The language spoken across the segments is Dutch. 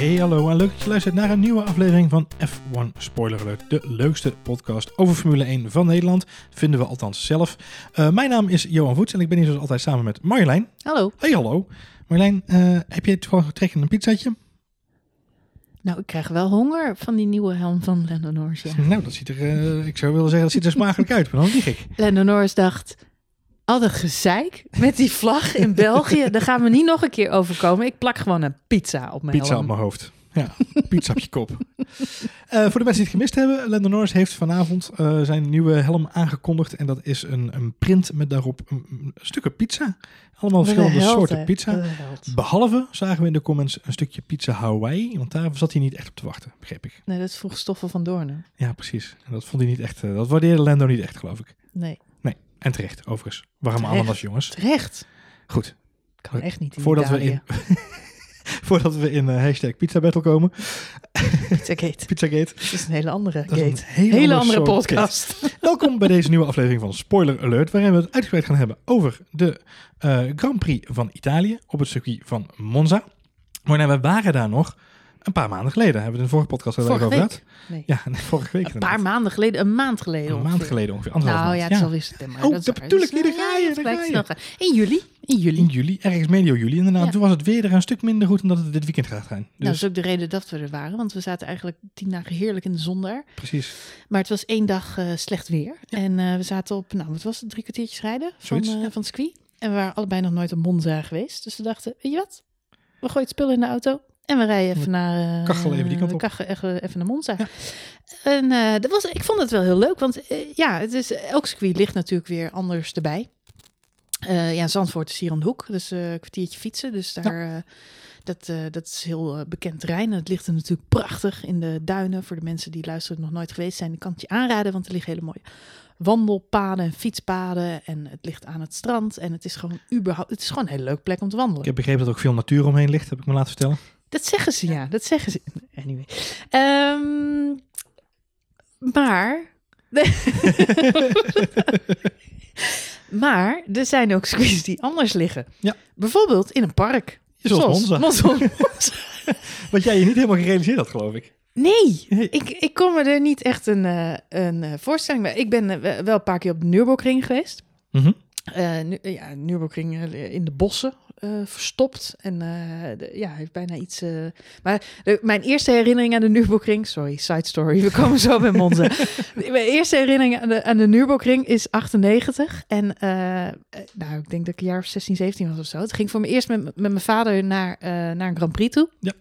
Hey hallo en leuk dat je luistert naar een nieuwe aflevering van F1 Spoiler Alert. De leukste podcast over Formule 1 van Nederland. Vinden we althans zelf. Uh, mijn naam is Johan Voets en ik ben hier zoals altijd samen met Marjolein. Hallo. Hey hallo. Marjolein, uh, heb je gewoon getrekt in een pizzaatje? Nou, ik krijg wel honger van die nieuwe helm van Lando Norris. Ja. Nou, dat ziet er, uh, ik zou willen zeggen, dat ziet er smakelijk uit, maar dan lieg ik. Lando Norris dacht, al dat gezeik met die vlag in België, daar gaan we niet nog een keer overkomen. Ik plak gewoon een pizza op mijn Pizza helm. op mijn hoofd. Ja, pizza op je kop. Uh, voor de mensen die het gemist hebben, Lando Norris heeft vanavond uh, zijn nieuwe helm aangekondigd. En dat is een, een print met daarop een, een stukken pizza. Allemaal verschillende held, soorten hè. pizza. Een. Behalve, zagen we in de comments, een stukje pizza Hawaii. Want daar zat hij niet echt op te wachten, begreep ik. Nee, dat vroeg Stoffel van Doornen. Ja, precies. En dat vond hij niet echt, uh, dat waardeerde Lando niet echt, geloof ik. Nee, en terecht, overigens. Waarom Terecht. ananas, jongens? terecht. Goed. Kan echt niet in Voordat we, in, voordat we in uh, hashtag pizza battle komen. Pizzagate. Pizzagate. Dat is een hele andere Dat is een gate. hele, Hele ander andere podcast. Welkom bij deze nieuwe aflevering van Spoiler Alert, waarin we het uitgebreid gaan hebben over de uh, Grand Prix van Italië op het circuit van Monza. Maar nou, we waren daar nog een paar maanden geleden. Hebben we het in de vorige podcast al over gehad? Nee. Ja, nee, vorige week. Een paar maanden geleden, een maand geleden Een maand geleden ongeveer. Anderhalf Nou ja, maand. het is alweer september. Oh, dat bedoel ik Dus, niet, daar ga je, het daar blijkt ga je. snel gaan. In juli. In juli. In juli, ergens medio juli inderdaad. Ja. Toen was het weer er een stuk minder goed dan dat het dit weekend gaat gaan. Dus Nou, dat is ook de reden dat we er waren. Want we zaten eigenlijk tien dagen heerlijk in de zon daar. precies. Maar het was één dag eh, slecht weer. En eh, we zaten op, nou wat was het, drie kwartiertjes rijden van, ja. van het circuit. En we waren allebei nog nooit op Monza geweest. Dus we dachten, weet je wat? We gooien het spul in de auto. En we rijden even naar... eh, kachelen even die kant we op. kachelen even, even naar Monza. En eh, dat was, ik vond het wel heel leuk. Want eh, ja, het is, elk circuit ligt natuurlijk weer anders erbij. Eh, ja, Zandvoort is hier aan de hoek. Dus eh, een kwartiertje fietsen. Dus daar... eh, dat, eh, dat is heel eh, bekend terrein. Het ligt er natuurlijk prachtig in de duinen. Voor de mensen die luisteren nog nooit geweest zijn, ik kan het je aanraden. Want er liggen hele mooie wandelpaden en fietspaden. En het ligt aan het strand. En het is gewoon überhaupt, het is gewoon een hele leuke plek om te wandelen. Ik heb begrepen dat er ook veel natuur omheen ligt, heb ik me laten vertellen. Dat zeggen ze, ja. Dat zeggen ze. Anyway. Ehm, maar... maar er zijn ook circuits die anders liggen. Ja. Bijvoorbeeld in een park. Zoals. Monza. Wat jij je niet helemaal gerealiseerd had, geloof ik. Nee, Nee. ik, ik kon me er niet echt een, eh, een eh, voorstelling bij. Ik ben eh, wel een paar keer op de Nürburgring geweest. Mhm. Eh, nu, ja, Nürburgring eh, in de bossen eh, verstopt. En eh, de- ja, heeft bijna iets... eh, maar de- mijn eerste herinnering aan de Nürburgring... Sorry, side story. We komen zo bij Monza. mijn eerste herinnering aan de, aan de Nürburgring is 98. En eh, eh, nou, ik denk dat ik een jaar of 16, 17 was of zo. Het ging voor me eerst met, met mijn vader naar, eh, naar een Grand Prix toe. Ja.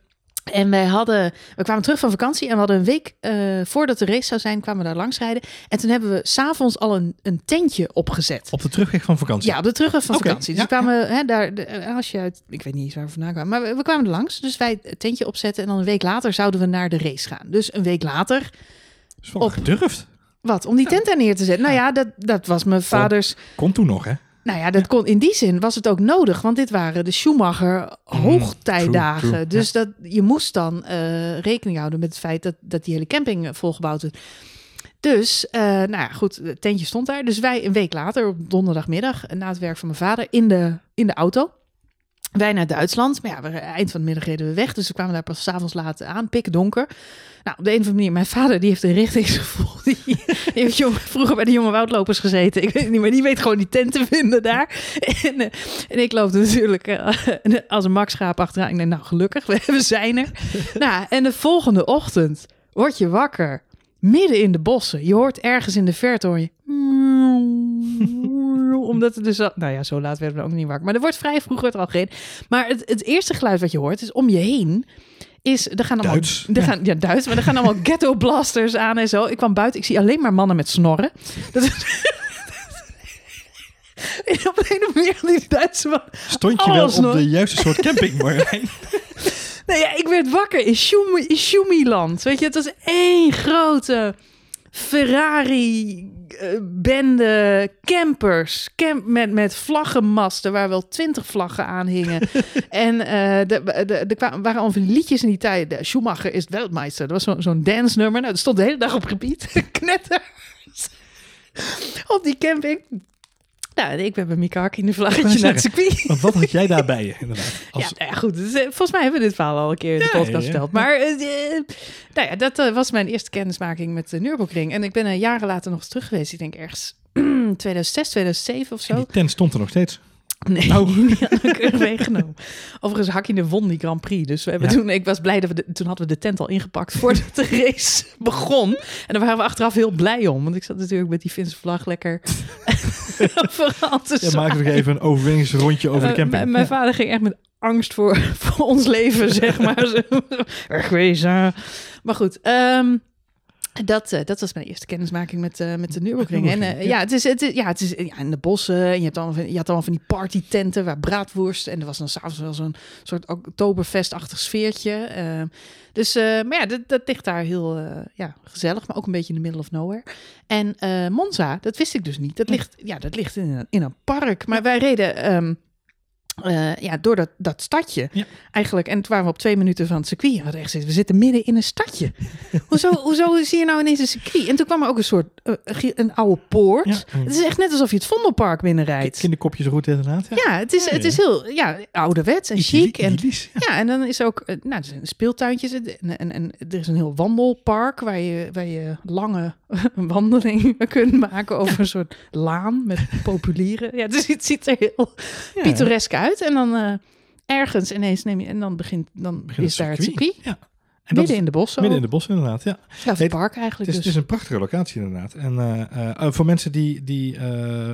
En wij hadden, we kwamen terug van vakantie en we hadden een week eh, voordat de race zou zijn, kwamen we daar langs rijden. En toen hebben we s'avonds al een, een tentje opgezet. Op de terugweg van vakantie. Ja, op de terugweg van vakantie. Dus ja, we kwamen hè, daar, de, als je uit, ik weet niet eens waar we vandaan kwamen, maar we, we kwamen er langs. Dus wij het tentje opzetten en dan een week later zouden we naar de race gaan. Dus een week later, wel op- gedurfd. wat, om die tent daar neer te zetten. Nou ja, dat, dat was mijn vaders, Kon toen nog, hè? Nou ja, dat kon, in die zin was het ook nodig, want dit waren de Schumacher hoogtijdagen. true, true, dus dat, je moest dan eh, rekening houden met het feit dat, dat die hele camping eh, volgebouwd werd. Dus, eh, nou ja, goed, het tentje stond daar. Dus wij een week later, op donderdagmiddag, na het werk van mijn vader, in de, in de auto. Wij naar Duitsland. Maar ja, we, eind van de middag reden we weg. Dus we kwamen daar pas 's avonds laat aan, pikken donker. Nou, op de een of andere manier, mijn vader die heeft een richtingsgevoel. Die, heeft vroeger bij de jonge woudlopers gezeten. Ik weet niet, maar die weet gewoon die tent te vinden daar. En, eh, en ik loop natuurlijk eh, als een makschaap achteraan. Ik denk, nou gelukkig, we, zijn er. nou, en de volgende ochtend word je wakker. Midden in de bossen. Je hoort ergens in de verte hoor je... Omdat het dus... Nou ja, zo laat werden we ook niet wakker. Maar er wordt vrij vroeg wordt er al gereden. Maar het, het eerste geluid wat je hoort is om je heen... Is, er gaan allemaal, Duits. Er gaan, ja, Duits. Maar er gaan allemaal ghetto blasters aan en zo. Ik kwam buiten, ik zie alleen maar mannen met snorren. Dat is... En op een of andere manier die Duitse man... Stond je wel op nog. de juiste soort camping, Marjolein? Nee, ja, ik werd wakker in Schumiland. Weet je, het was één grote Ferrari-bende campers. Camp met, met vlaggenmasten waar wel twintig vlaggen aan hingen. en eh de, de, er waren al liedjes in die tijd. De Schumacher is Weltmeister. Dat was zo- zo'n dance nummer. Nou, dat stond de hele dag op gebied. Knetter. op die camping. Nou, ik ben bij Mika Hakkinen Ik vlaggetje wou naar het circuit. Want wat had jij daarbij je, inderdaad? Als, Ja, nou ja, goed. dus, eh, volgens mij hebben we dit verhaal al een keer in de podcast ja, verteld. Maar eh, eh, nou ja, dat was mijn eerste kennismaking met de Nürburgring. En ik ben er jaren later nog eens terug geweest. Ik denk ergens 2006, 2007 of en zo. die tent stond er nog steeds. Nee, Oh. die meegenomen. Overigens, Hakkinen won die Grand Prix. Dus we hebben Ja. toen, ik was blij dat we de- toen hadden we de tent al ingepakt voordat de race begon. En daar waren we achteraf heel blij om. Want ik zat natuurlijk met die Finse vlag lekker vooral te Ja, maak nog even een overwinningsrondje over de eh, camping. mijn- vader ging echt met angst voor, voor ons leven, zeg maar. Wegwezen. Maar goed, ehm, dat, eh, dat was mijn eerste kennismaking met, eh, met de Nürburgring. En eh, ja, het is, het is, ja, het is ja, in de bossen. En je, hebt van- je had allemaal van die partytenten waar braadworst. En er was dan s'avonds wel zo'n soort oktoberfestachtig sfeertje. Eh, dus, maar ja, dat, dat ligt daar heel ja, gezellig, maar ook een beetje in the middle of nowhere. En Monza, dat wist ik dus niet. Dat ligt, ja, dat ligt in een, in een park. Maar wij reden ehm, eh, ja, door dat, dat stadje Ja. eigenlijk. En toen waren we op twee minuten van het circuit. We hadden echt gezegd, we zitten midden in een stadje. hoezo, hoezo zie je nou ineens een circuit? En toen kwam er ook een soort, eh, een oude poort. Ja, Het is echt net alsof je het Vondelpark binnenrijdt. kinderkopjesroute inderdaad. Ja. Ja, het is, het is heel ja, ouderwets en chic. En, ja. en dan is ook, eh, nou, er zijn speeltuintjes en, en, en er is een heel wandelpark waar je, waar je lange wandelingen kunt maken over een soort laan met populieren. Ja, dus het ziet er heel pittoresk uit. En dan eh, ergens ineens neem je, en dan begint, dan Begint is daar het circuit. Ja. En Midden is in de bossen. midden in de bossen inderdaad, ja. Nee, park Het eigenlijk is, het dus. is een prachtige locatie inderdaad. En eh, eh, voor mensen die, die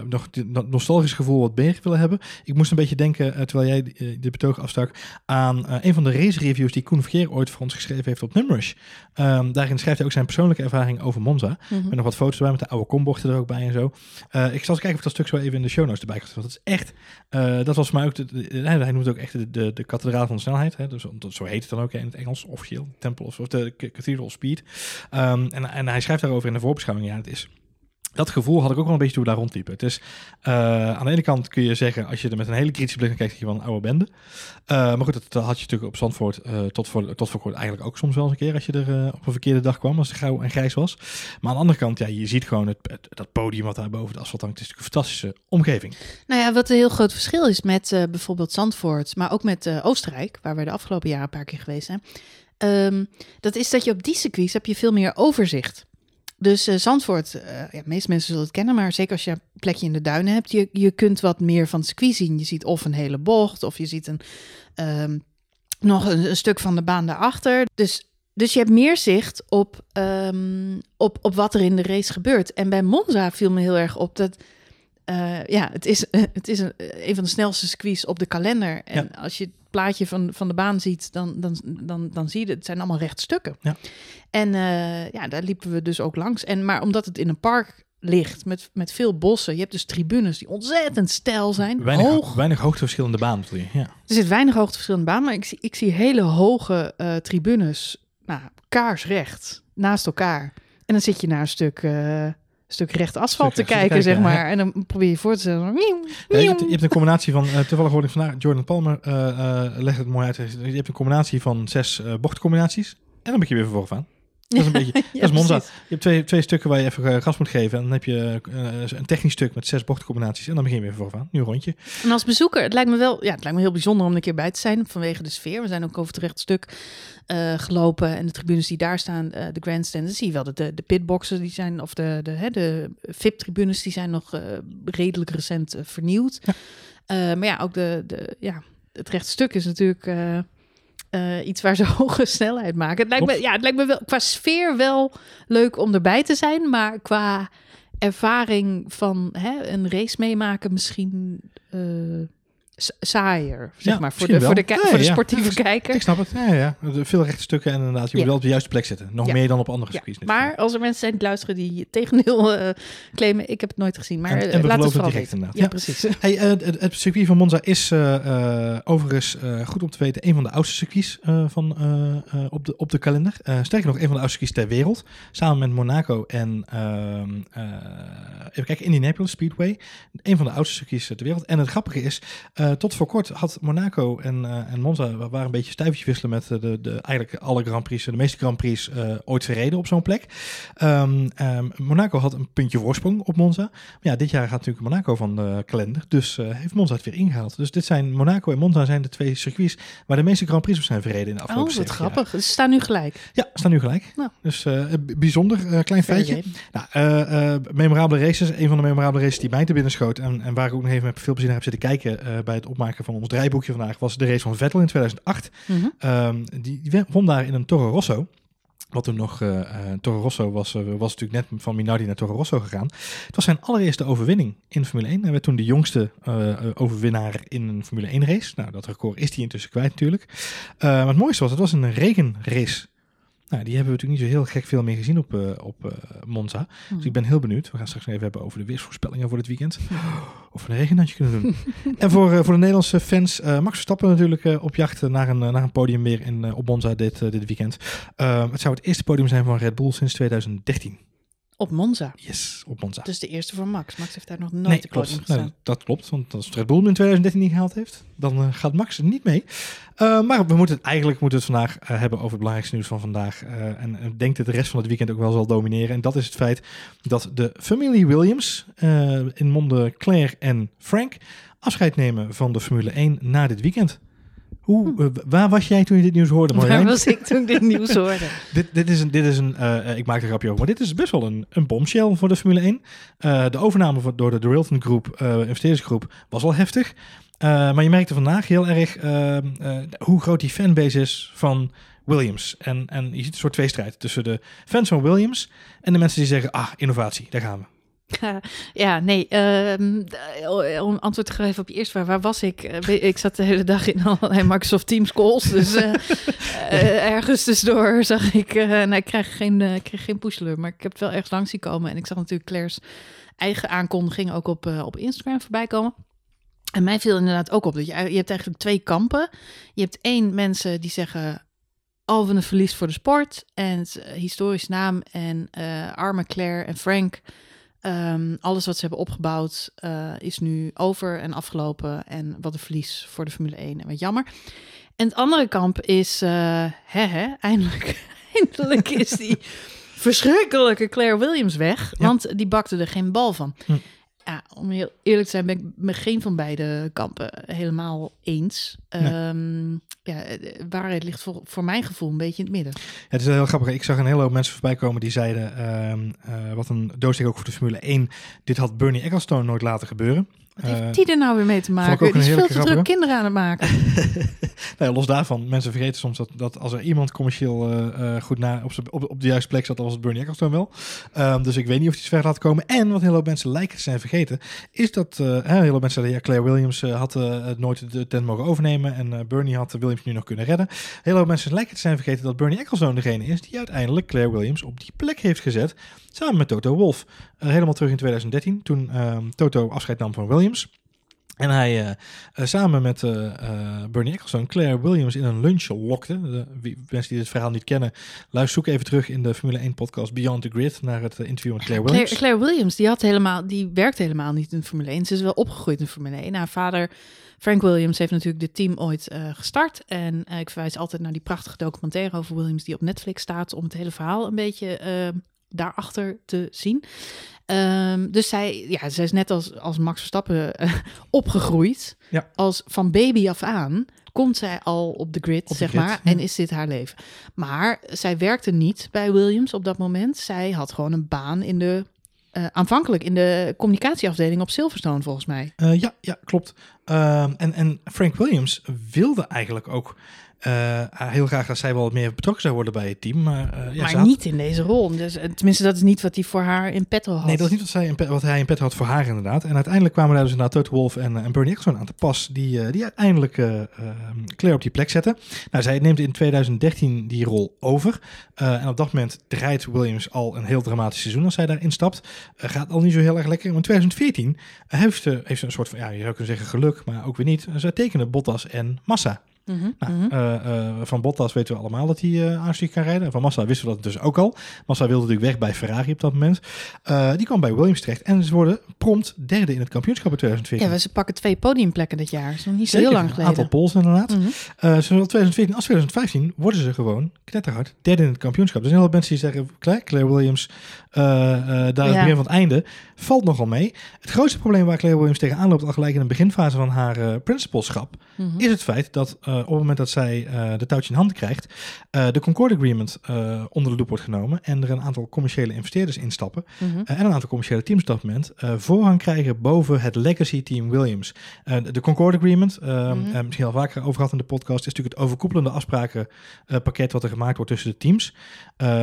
nog die- dat nostalgisch gevoel wat meer willen hebben. Ik moest een beetje denken, terwijl jij dit betoog afstak, aan een van de race reviews die Koen Vergeer ooit voor ons geschreven heeft op Numrush. Ehm, daarin schrijft hij ook zijn persoonlijke ervaring over Monza. Mhm. Met nog wat foto's erbij met de oude kombochten er ook bij en zo. Ik zal eens kijken of dat stuk zo even in de show notes erbij kan. Want dat is echt, eh, dat was voor mij ook, de, hij noemt ook echt de, de, kathedraal van de snelheid. Hè? Dus, zo heet het dan ook in het Engels, officieel. Tempel of, of de Cathedral of Speed. Ehm, en, en hij schrijft daarover in de voorbeschouwing, ja, het is... Dat gevoel had ik ook wel een beetje toen we daar rondliepen. Het is, eh, aan de ene kant kun je zeggen, als je er met een hele kritische blik naar kijkt, dat je een oude bende. Eh, maar goed, dat, had je natuurlijk op Zandvoort eh, tot, voor, tot voor kort eigenlijk ook soms wel eens een keer, als je er op een verkeerde dag kwam, als het grauw en grijs was. Maar aan de andere kant, ja, je ziet gewoon het, dat podium wat daar boven de asfalt hangt. Het is natuurlijk een fantastische omgeving. Nou ja, wat een heel groot verschil is met bijvoorbeeld Zandvoort, maar ook met Oostenrijk, waar we de afgelopen jaren een paar keer geweest zijn. ehm, dat is dat je op die circuits heb je veel meer overzicht. Dus eh, Zandvoort, eh ja, de meeste mensen zullen het kennen, maar zeker als je een plekje in de duinen hebt, je, je kunt wat meer van het circuit zien. Je ziet of een hele bocht, of je ziet een, ehm, nog een, stuk van de baan daarachter. Dus, dus je hebt meer zicht op, ehm, op, op wat er in de race gebeurt. En bij Monza viel me heel erg op dat eh, ja, het is, eh, het is een, een van de snelste circuits op de kalender. En als je het plaatje van, van de baan ziet, dan, dan, dan, dan zie je het. Het zijn allemaal rechtstukken. Ja. En eh, ja, daar liepen we dus ook langs. En, maar omdat het in een park ligt met, met veel bossen, je hebt dus tribunes die ontzettend steil zijn. Weinig, hoog. weinig hoogteverschil in de baan, bedoel je? Ja. Er zit weinig hoogteverschil in de baan, maar ik zie, ik zie hele hoge eh, tribunes, nou, kaarsrecht, naast elkaar. En dan zit je naar een stuk, eh, stuk recht asfalt Stuk te recht kijken, zeg ja. maar. En dan probeer je voor te Ja, je, hebt, je hebt een combinatie van, eh, toevallig hoorde ik vandaag, Jordan Palmer eh eh, legt het mooi uit. Je hebt een combinatie van zes bochtcombinaties. En dan moet je weer vervolgens aan. Dat is een beetje, Ja, dat is Monza. precies. Je hebt twee, twee stukken waar je even eh, gas moet geven. En dan heb je eh, een technisch stuk met zes bochtcombinaties. En dan begin je weer vervolgens aan. Nu een rondje. En als bezoeker, het lijkt me wel, ja, het lijkt me heel bijzonder om een keer bij te zijn vanwege de sfeer. We zijn ook over het rechtstuk eh gelopen en de tribunes die daar staan, de grandstands, dan zie je wel dat de, de pitboxen die zijn, of de, de, hè, de VIP-tribunes, die zijn nog redelijk recent vernieuwd. Ja. Maar ja, ook de, de, ja, het rechtstuk is natuurlijk eh, iets waar ze hoge snelheid maken. Het lijkt, me, ja, het lijkt me wel qua sfeer wel leuk om erbij te zijn, maar qua ervaring van hè, een race meemaken misschien eh, saaier, zeg Ja, maar, voor de, voor de, voor de sportieve Ja, kijker. Ik snap het. Ja, ja. Veel rechte stukken en inderdaad. Je moet wel op de juiste plek zitten. Nog meer dan op andere circuits. maar als er mensen zijn die luisteren die tegendeel eh, claimen, ik heb het nooit gezien, maar En- eh, en we laat het vooral direct weten. inderdaad. Ja, precies. Hey, eh, het, het circuit van Monza is overigens goed om te weten een van de oudste circuits van, op, de, op de kalender. Sterker nog, een van de oudste circuits ter wereld. Samen met Monaco en ehm, eh, even kijken, Indianapolis Speedway. Een van de oudste circuits ter wereld. En het grappige is, eh, tot voor kort had Monaco en, eh, en Monza wa- waren een beetje stuivertje wisselen met eh, de, de, eigenlijk alle Grand Prix, de meeste Grand Prix ooit verreden op zo'n plek. Ehm, ehm, Monaco had een puntje voorsprong op Monza. Maar ja, dit jaar gaat natuurlijk Monaco van de kalender, dus heeft Monza het weer ingehaald. Dus dit zijn Monaco en Monza zijn de twee circuits waar de meeste Grand Prix op zijn verreden in de Oh, afgelopen wat 70 jaar. grappig. Ze staan nu gelijk. Ja, staan nu gelijk. Nou. Dus bijzonder, klein feitje. Nou, memorabele races. Een van de memorabele races die mij te binnen schoot. En, en waar ik ook nog even met veel plezier naar heb zitten kijken eh, bij het opmaken van ons draaiboekje vandaag, was de race van Vettel in 2008. Mhm. Ehm, die, die won daar in een Toro Rosso. Wat toen nog, eh, Toro Rosso was, eh, was natuurlijk net van Minardi naar Toro Rosso gegaan. Het was zijn allereerste overwinning in Formule 1. Hij werd toen de jongste overwinnaar in een Formule 1 race. Nou, dat record is hij intussen kwijt natuurlijk. Maar het mooiste was, het was een regenrace. Nou, die hebben we natuurlijk niet zo heel gek veel meer gezien op, eh, op eh, Monza. Dus ik ben heel benieuwd. We gaan straks nog even hebben over de weersvoorspellingen voor dit weekend. Of we een regenandje kunnen doen. en voor, eh, voor de Nederlandse fans, Max Verstappen natuurlijk op jacht naar een, naar een podium weer in, op Monza dit, dit weekend. Het zou het eerste podium zijn van Red Bull sinds 2013. Op Monza. Yes, op Monza. Dus de eerste voor Max. Max heeft daar nog nooit nee, de podium klopt. gestaan. Nee, dat klopt. Want als Red Bull hem in 2013 niet gehaald heeft, dan eh, gaat Max er niet mee. Eh, maar we moeten het eigenlijk moeten we het vandaag eh, hebben over het belangrijkste nieuws van vandaag. En ik denk dat de rest van het weekend ook wel zal domineren. En dat is het feit dat de familie Williams in monden Claire en Frank afscheid nemen van de Formule 1 na dit weekend. Hoe, eh, waar was jij toen je dit nieuws hoorde, Waar was ik toen ik dit nieuws hoorde? Dit, dit is een, dit is een eh, eh, ik maak er een grapje over, maar dit is best wel een, een bombshell voor de Formule 1. Eh, de overname van- door de Dorilton Groep, investeringsgroep, was al heftig. Maar je merkte vandaag heel erg eh, eh, hoe groot die fanbase is van Williams. En, en je ziet een soort tweestrijd tussen de fans van Williams en de mensen die zeggen, ah, innovatie, daar gaan we. Ja, nee. ehm, d- om antwoord te geven op je eerste vraag. Waar was ik? Eh, Ik zat de hele dag in allerlei Microsoft Teams calls. Dus eh, eh, ergens tussendoor zag ik... eh nou, ik kreeg geen, eh, ik kreeg geen push-alert, maar ik heb het wel ergens langs zien komen. En ik zag natuurlijk Claire's eigen aankondiging ook op, eh, op Instagram voorbij komen. En mij viel inderdaad ook op dat je, je hebt eigenlijk twee kampen. Je hebt één mensen die zeggen... Wat een verlies voor de sport. En historisch naam. En eh, arme Claire en Frank... Ehm, alles wat ze hebben opgebouwd eh, is nu over en afgelopen. En wat een verlies voor de Formule 1 en wat jammer. En het andere kamp is, eh hè, hè, eindelijk, eindelijk is die verschrikkelijke Claire Williams weg. Ja. Want die bakte er geen bal van. Hm. Ja, om heel eerlijk te zijn ben ik met geen van beide kampen helemaal eens. Nee. Ehm, ja, de waarheid ligt voor, voor mijn gevoel een beetje in het midden. Ja, het is heel grappig. Ik zag een hele hoop mensen voorbij komen die zeiden, ehm, eh, wat een doossteek ook voor de Formule 1, dit had Bernie Ecclestone nooit laten gebeuren. Wat Eh, heeft die er nou weer mee te maken? Die is veel te druk kinderen aan het maken. Nou ja, los daarvan, mensen vergeten soms dat, dat als er iemand commercieel eh, eh, goed na, op, op, op de juiste plek zat, dan was het Bernie Ecclestone wel. Ehm, dus ik weet niet of hij het ver laat komen. En wat heel veel mensen lijken te zijn vergeten, is dat eh, hè, heel veel mensen zeiden, ja, Claire Williams eh, had eh, nooit de tent mogen overnemen en eh, Bernie had Williams nu nog kunnen redden. Heel veel mensen lijken te zijn vergeten dat Bernie Ecclestone degene is die uiteindelijk Claire Williams op die plek heeft gezet, samen met Toto Wolff. Eh, helemaal terug in 2013, toen ehm, Toto afscheid nam van Williams. En hij eh, eh, samen met eh, eh, Bernie Ecclestone Claire Williams in een lunch lokte. De, wie, mensen die dit verhaal niet kennen, luister zoek even terug in de Formule 1 podcast Beyond the Grid naar het interview met Claire Williams. Claire, Claire Williams, die, had helemaal, die werkt helemaal niet in Formule 1. Ze is wel opgegroeid in Formule 1. Haar vader, Frank Williams, heeft natuurlijk dit team ooit gestart. En ik verwijs altijd naar die prachtige documentaire over Williams die op Netflix staat... om het hele verhaal een beetje daarachter te zien. Ehm, dus zij, ja, zij is net als, als Max Verstappen eh, opgegroeid. Ja. Als van baby af aan komt zij al op de grid, zeg grid, maar. ja. En is dit haar leven. Maar zij werkte niet bij Williams op dat moment. Zij had gewoon een baan in de... eh, aanvankelijk in de communicatieafdeling op Silverstone, volgens mij. Eh, ja, ja, klopt. Ehm, en, en Frank Williams wilde eigenlijk ook eh, heel graag dat zij wel wat meer betrokken zou worden bij het team. Maar, eh, ja, maar ze had- niet in deze rol. Dus, eh, tenminste, dat is niet wat hij voor haar in petto had. Nee, dat is niet wat, zij in pet- wat hij in pet had voor haar inderdaad. En uiteindelijk kwamen daar dus inderdaad Toto Wolff en, en Bernie Ecclestone aan te pas. Die, die uiteindelijk eh, Claire op die plek zetten. Nou, zij neemt in 2013 die rol over. En op dat moment draait Williams al een heel dramatisch seizoen als zij daarin stapt. Gaat al niet zo heel erg lekker. Maar in 2014 heeft ze, heeft ze een soort van, ja, je zou kunnen zeggen geluk, maar ook weer niet. Zij tekenen Bottas en Massa. Mhm, Nou, mhm. eh, eh, van Bottas weten we allemaal dat hij eh aanstuk kan rijden. En van Massa wisten we dat dus ook al. Massa wilde natuurlijk weg bij Ferrari op dat moment. Die kwam bij Williams terecht. En ze worden prompt derde in het kampioenschap in 2014. Ja, ze pakken twee podiumplekken dit jaar. Dat is nog niet zo heel lang Een geleden. aantal pols inderdaad. Mhm. Eh, zowel 2014 als 2015 worden ze gewoon knetterhard derde in het kampioenschap. Er zijn heel veel mensen die zeggen, Claire, Claire Williams, eh, daar het Ja. begin van het einde, valt nogal mee. Het grootste probleem waar Claire Williams tegenaan loopt, al gelijk in de beginfase van haar principalschap, Mhm. is het feit dat eh, op het moment dat zij eh, de touwtje in handen krijgt, eh, de Concord Agreement onder de loep wordt genomen en er een aantal commerciële investeerders instappen Mhm. en een aantal commerciële teams op dat moment voorrang krijgen boven het legacy team Williams. De Concord Agreement, Mhm. eh, misschien al vaker over gehad in de podcast, is natuurlijk het overkoepelende afsprakenpakket wat er gemaakt wordt tussen de teams.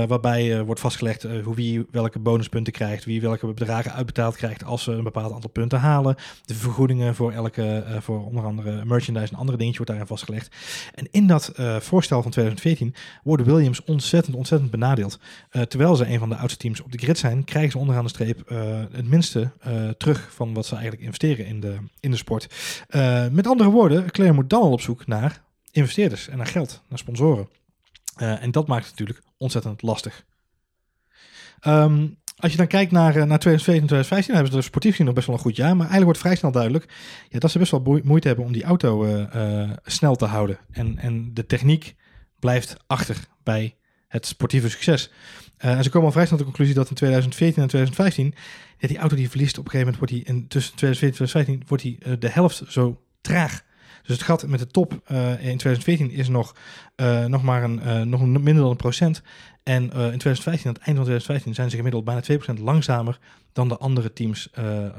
waarbij wordt vastgelegd hoe wie welke bonuspunten krijgt, wie welke bedragen uitbetaald krijgt als ze een bepaald aantal punten halen. De vergoedingen voor elke, voor onder andere merchandise en andere dingetjes wordt daarin vastgelegd. En in dat eh, voorstel van 2014 worden Williams ontzettend, ontzettend benadeeld. Eh, terwijl ze een van de oudste teams op de grid zijn, krijgen ze onderaan de streep eh, het minste terug van wat ze eigenlijk investeren in de, in de sport. Met andere woorden, Claire moet dan al op zoek naar investeerders en naar geld, naar sponsoren. En dat maakt het natuurlijk ontzettend lastig. Ehm, als je dan kijkt naar, eh, naar 2014 en 2015, dan hebben ze er sportief gezien nog best wel een goed jaar. Maar eigenlijk wordt vrij snel duidelijk ja, dat ze best wel moeite hebben om die auto eh, eh, snel te houden. En, en de techniek blijft achter bij het sportieve succes. En ze komen al vrij snel tot de conclusie dat in 2014 en 2015, ja, die auto die verliest op een gegeven moment, wordt die in, tussen 2014 en 2015, wordt die de helft zo traag. Dus het gat met de top eh, in 2014 is nog, eh, nog maar een, eh, nog minder dan een procent. En in 2015, aan het eind van 2015, zijn ze gemiddeld bijna 2% langzamer dan de andere teams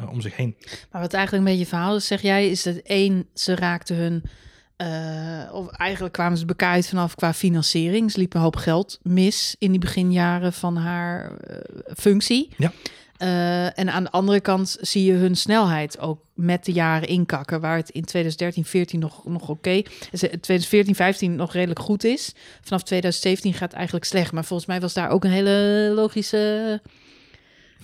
om zich heen. Maar wat eigenlijk een beetje verhaal is, zeg jij, is dat één, ze raakten hun, of eigenlijk kwamen ze bekaaid vanaf qua financiering. Ze liepen een hoop geld mis in die beginjaren van haar functie. Ja. Eh, en aan de andere kant zie je hun snelheid ook met de jaren inkakken, waar het in 2013, 14 nog, nog oké, 2014, 15 nog redelijk goed is. Vanaf 2017 gaat het eigenlijk slecht. Maar volgens mij was daar ook een hele logische.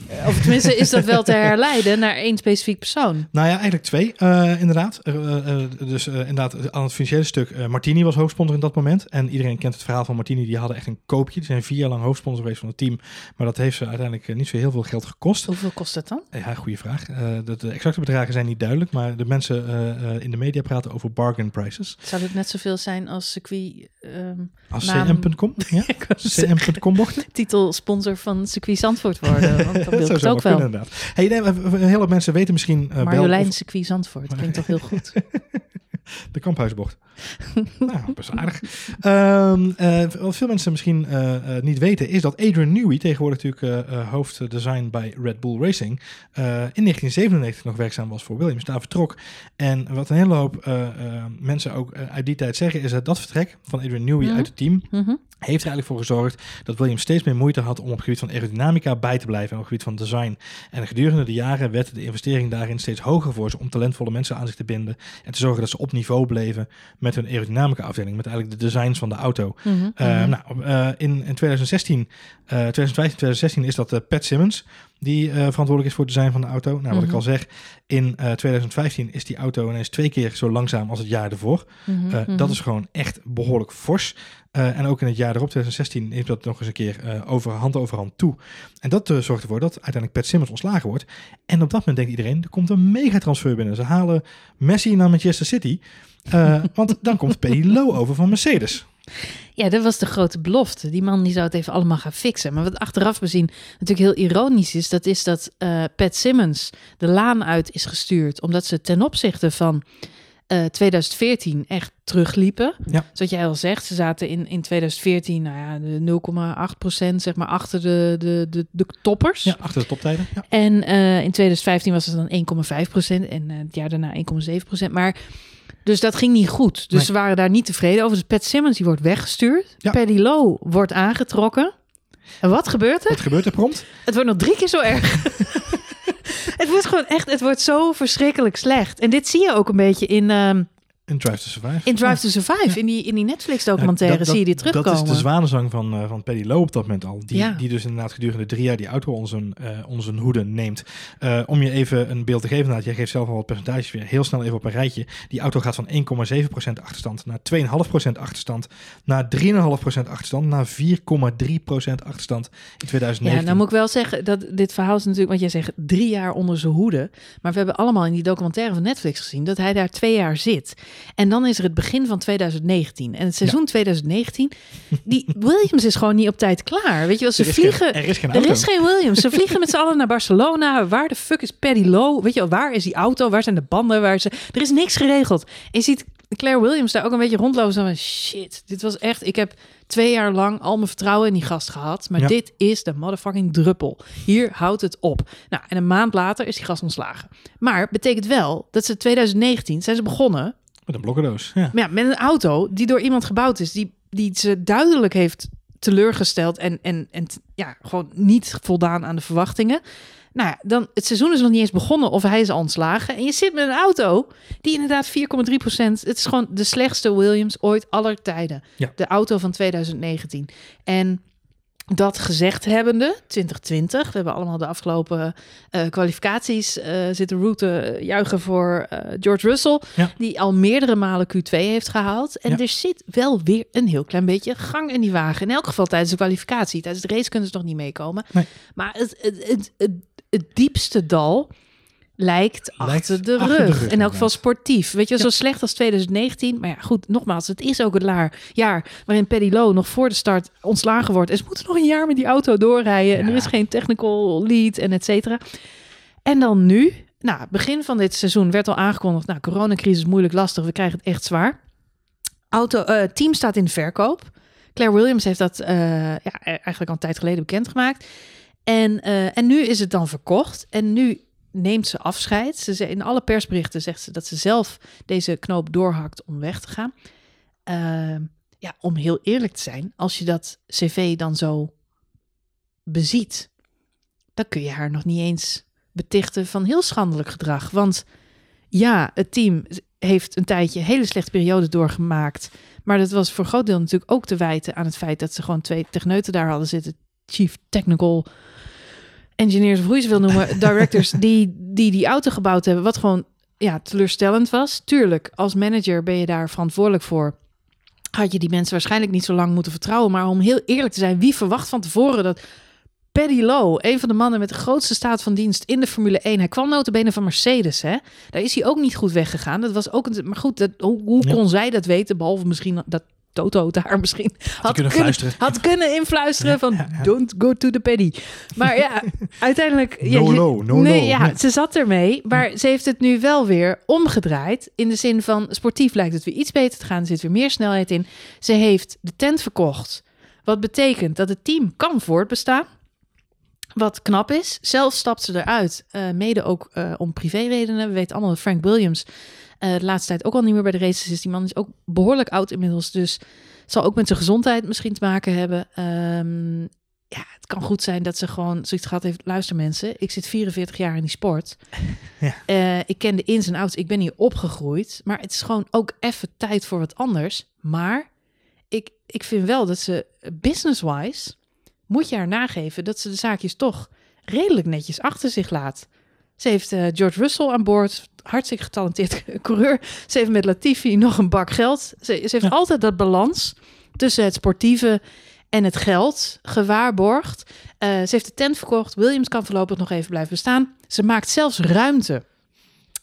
Eh, Of tenminste, is dat wel te herleiden naar één specifiek persoon? Nou ja, eigenlijk twee, eh, inderdaad. Eh, eh, dus eh, inderdaad, aan het financiële stuk. eh, Martini was hoofdsponsor in dat moment. En iedereen kent het verhaal van Martini. Die hadden echt een koopje. Die zijn vier jaar lang hoofdsponsor geweest van het team. Maar dat heeft ze uiteindelijk niet zo heel veel geld gekost. Hoeveel kost dat dan? Ja, goede vraag. Eh, de, de exacte bedragen zijn niet duidelijk. Maar de mensen eh, eh, in de media praten over bargain prices. Zou het net zoveel zijn als circuit ehm Als Naam- cm.com. Ja? cm.com bochten. titelsponsor van circuit Zandvoort worden? Want wil Dat ik zou het ook wel. kunnen, inderdaad. Hey, nee, een hele hoop mensen weten misschien eh, Marjolein of- circuit Zandvoort, klinkt toch heel goed. De kamphuisbocht. nou, best aardig. Ehm, eh, wat veel mensen misschien eh, niet weten, is dat Adrian Newey, tegenwoordig natuurlijk hoofddesign bij Red Bull Racing, in 1997 nog werkzaam was voor Williams. Daar vertrok. En wat een hele hoop mensen ook uit die tijd zeggen, is dat dat vertrek van Adrian Newey Mhm. uit het team Mhm. Heeft er eigenlijk voor gezorgd dat Williams steeds meer moeite had om op het gebied van aerodynamica bij te blijven en op het gebied van design. En gedurende de jaren werd de investering daarin steeds hoger voor ze om talentvolle mensen aan zich te binden en te zorgen dat ze op niveau bleven met hun aerodynamica afdeling, met eigenlijk de designs van de auto. Mhm. Eh, Mhm. nou, eh, in, in 2016, eh 2015, 2016 is dat eh, Pat Simmons die eh, verantwoordelijk is voor het design van de auto. Nou, wat ik Mhm. al zeg, in eh 2015 is die auto ineens twee keer zo langzaam als het jaar ervoor. Mhm. Eh, Mhm. Dat is gewoon echt behoorlijk fors. Eh, en ook in het jaar erop, 2016, neemt dat nog eens een keer eh, over, hand over hand toe. En dat eh, zorgt ervoor dat uiteindelijk Pat Simmons ontslagen wordt. En op dat moment denkt iedereen, er komt een megatransfer binnen. Ze halen Messi naar Manchester City. eh, want dan komt Lowe over van Mercedes. Ja, dat was de grote belofte. Die man die zou het even allemaal gaan fixen. Maar wat achteraf bezien natuurlijk heel ironisch is, dat is dat eh, Pat Simmons de laan uit is gestuurd, omdat ze ten opzichte van eh, 2014 echt terugliepen. Ja. Zoals jij al zegt, ze zaten in, in 2014, nou ja, de 0,8% zeg maar achter de, de, de, de toppers. Ja, achter de toptijden. Ja. En eh, in 2015 was het dan 1,5 procent en het jaar daarna 1,7 procent. Maar dus dat ging niet goed. Dus Nee. ze waren daar niet tevreden over. Dus Pat Simmons die wordt weggestuurd. Ja. Paddy Lowe wordt aangetrokken. En wat gebeurt er? Wat gebeurt er prompt? Het wordt nog drie keer zo erg. het wordt gewoon echt, het wordt zo verschrikkelijk slecht. En dit zie je ook een beetje in, ehm, In Drive to Survive. In Drive to Survive, in die, in die Netflix-documentaire, zie je die terugkomen. Dat is de zwanenzang van, eh van Paddy Lowe op dat moment al. Die, Ja. die dus inderdaad gedurende drie jaar die auto onder zijn, onder zijn hoede neemt. Eh, om je even een beeld te geven, inderdaad, jij geeft zelf al wat percentages weer. Heel snel even op een rijtje. Die auto gaat van 1,7% achterstand naar 2,5% achterstand. Naar 3,5% achterstand. Naar 4,3% achterstand in 2019. Ja, nou moet ik wel zeggen dat dit verhaal is natuurlijk, want jij zegt drie jaar onder zijn hoede. Maar we hebben allemaal in die documentaire van Netflix gezien dat hij daar twee jaar zit. En dan is er het begin van 2019. En het seizoen 2019, die Williams is gewoon niet op tijd klaar. Weet je wel, ze er vliegen. Geen, er is geen Er auto. is geen Williams. Ze vliegen met z'n allen naar Barcelona. Waar de fuck is Paddy Lowe? Weet je wel, waar is die auto? Waar zijn de banden? Waar ze... Er is niks geregeld. En je ziet Claire Williams daar ook een beetje rondlopen. Zo van, shit, dit was echt... Ik heb twee jaar lang al mijn vertrouwen in die gast gehad. Maar Ja. dit is de motherfucking druppel. Hier houdt het op. Nou, en een maand later is die gast ontslagen. Maar betekent wel dat ze 2019 zijn ze begonnen Met een blokkendoos. Ja. maar ja, met een auto die door iemand gebouwd is, die, die ze duidelijk heeft teleurgesteld en, en, en ja, gewoon niet voldaan aan de verwachtingen. Nou ja, dan het seizoen is nog niet eens begonnen of hij is al ontslagen. En je zit met een auto die inderdaad 4,3% Het is gewoon de slechtste Williams ooit aller tijden. Ja. De auto van 2019. En dat gezegd hebbende, 2020, we hebben allemaal de afgelopen eh, kwalificaties eh, zitten route juichen voor eh, George Russell, Ja. die al meerdere malen Q2 heeft gehaald. En Ja. er zit wel weer een heel klein beetje gang in die wagen. In elk geval tijdens de kwalificatie. Tijdens de race kunnen ze nog niet meekomen. Nee. Maar het, het, het, het, het diepste dal lijkt, Lijkt achter de achter de rug. rug, in elk geval sportief. Weet je, Ja. zo slecht als 2019. Maar ja, goed, nogmaals, het is ook het laar, jaar waarin Paddy Lowe nog voor de start ontslagen wordt. En ze moeten nog een jaar met die auto doorrijden. En er is geen technical lead en et cetera. En dan nu, nou, begin van dit seizoen werd al aangekondigd, nou, coronacrisis moeilijk lastig, we krijgen het echt zwaar. Auto, eh, team staat in de verkoop. Claire Williams heeft dat eh, ja, eigenlijk al een tijd geleden bekendgemaakt. En, eh, en nu is het dan verkocht. En nu neemt ze afscheid. Ze, ze- in alle persberichten zegt ze dat ze zelf deze knoop doorhakt om weg te gaan. Ehm, ja, om heel eerlijk te zijn, als je dat cv dan zo beziet, dan kun je haar nog niet eens betichten van heel schandelijk gedrag. Want ja, het team heeft een tijdje een hele slechte periode doorgemaakt. Maar dat was voor groot deel natuurlijk ook te wijten aan het feit dat ze gewoon twee techneuten daar hadden zitten. Chief Technical Engineers, of hoe je ze wil noemen, directors, die, die die auto gebouwd hebben. Wat gewoon ja, teleurstellend was. Tuurlijk, als manager ben je daar verantwoordelijk voor. Had je die mensen waarschijnlijk niet zo lang moeten vertrouwen. Maar om heel eerlijk te zijn, wie verwacht van tevoren dat Paddy Lowe, een van de mannen met de grootste staat van dienst in de Formule 1. Hij kwam notabene van Mercedes, hè. Daar is hij ook niet goed weggegaan. Dat was ook een... Maar goed, dat, hoe, hoe Ja. kon zij dat weten? Behalve misschien dat Toto daar misschien had kunnen fluisteren. Had kunnen influisteren Ja, van ja, ja. don't go to the paddy. Maar ja, uiteindelijk... ja, No je- no nee, low. ja, ze zat ermee. Maar ze heeft het nu wel weer omgedraaid. In de zin van, sportief lijkt het weer iets beter te gaan. Er zit weer meer snelheid in. Ze heeft de tent verkocht. Wat betekent dat het team kan voortbestaan. Wat knap is. Zelf stapt ze eruit. eh, mede ook eh, om privéredenen. We weten allemaal dat Frank Williams eh, de laatste tijd ook al niet meer bij de races is. Die man is ook behoorlijk oud inmiddels. Dus zal ook met zijn gezondheid misschien te maken hebben. Ehm, ja, het kan goed zijn dat ze gewoon zoiets gehad heeft. Luister mensen, ik zit 44 jaar in die sport. Ja. Eh, ik ken de ins en outs. Ik ben hier opgegroeid. Maar het is gewoon ook even tijd voor wat anders. Maar ik, ik vind wel dat ze business-wise... moet je haar nageven dat ze de zaakjes toch redelijk netjes achter zich laat. Ze heeft eh, George Russell aan boord. Hartstikke getalenteerd coureur. Ze heeft met Latifi nog een bak geld. Ze, ze heeft Ja. altijd dat balans tussen het sportieve en het geld gewaarborgd. Eh, ze heeft de tent verkocht. Williams kan voorlopig nog even blijven bestaan. Ze maakt zelfs ruimte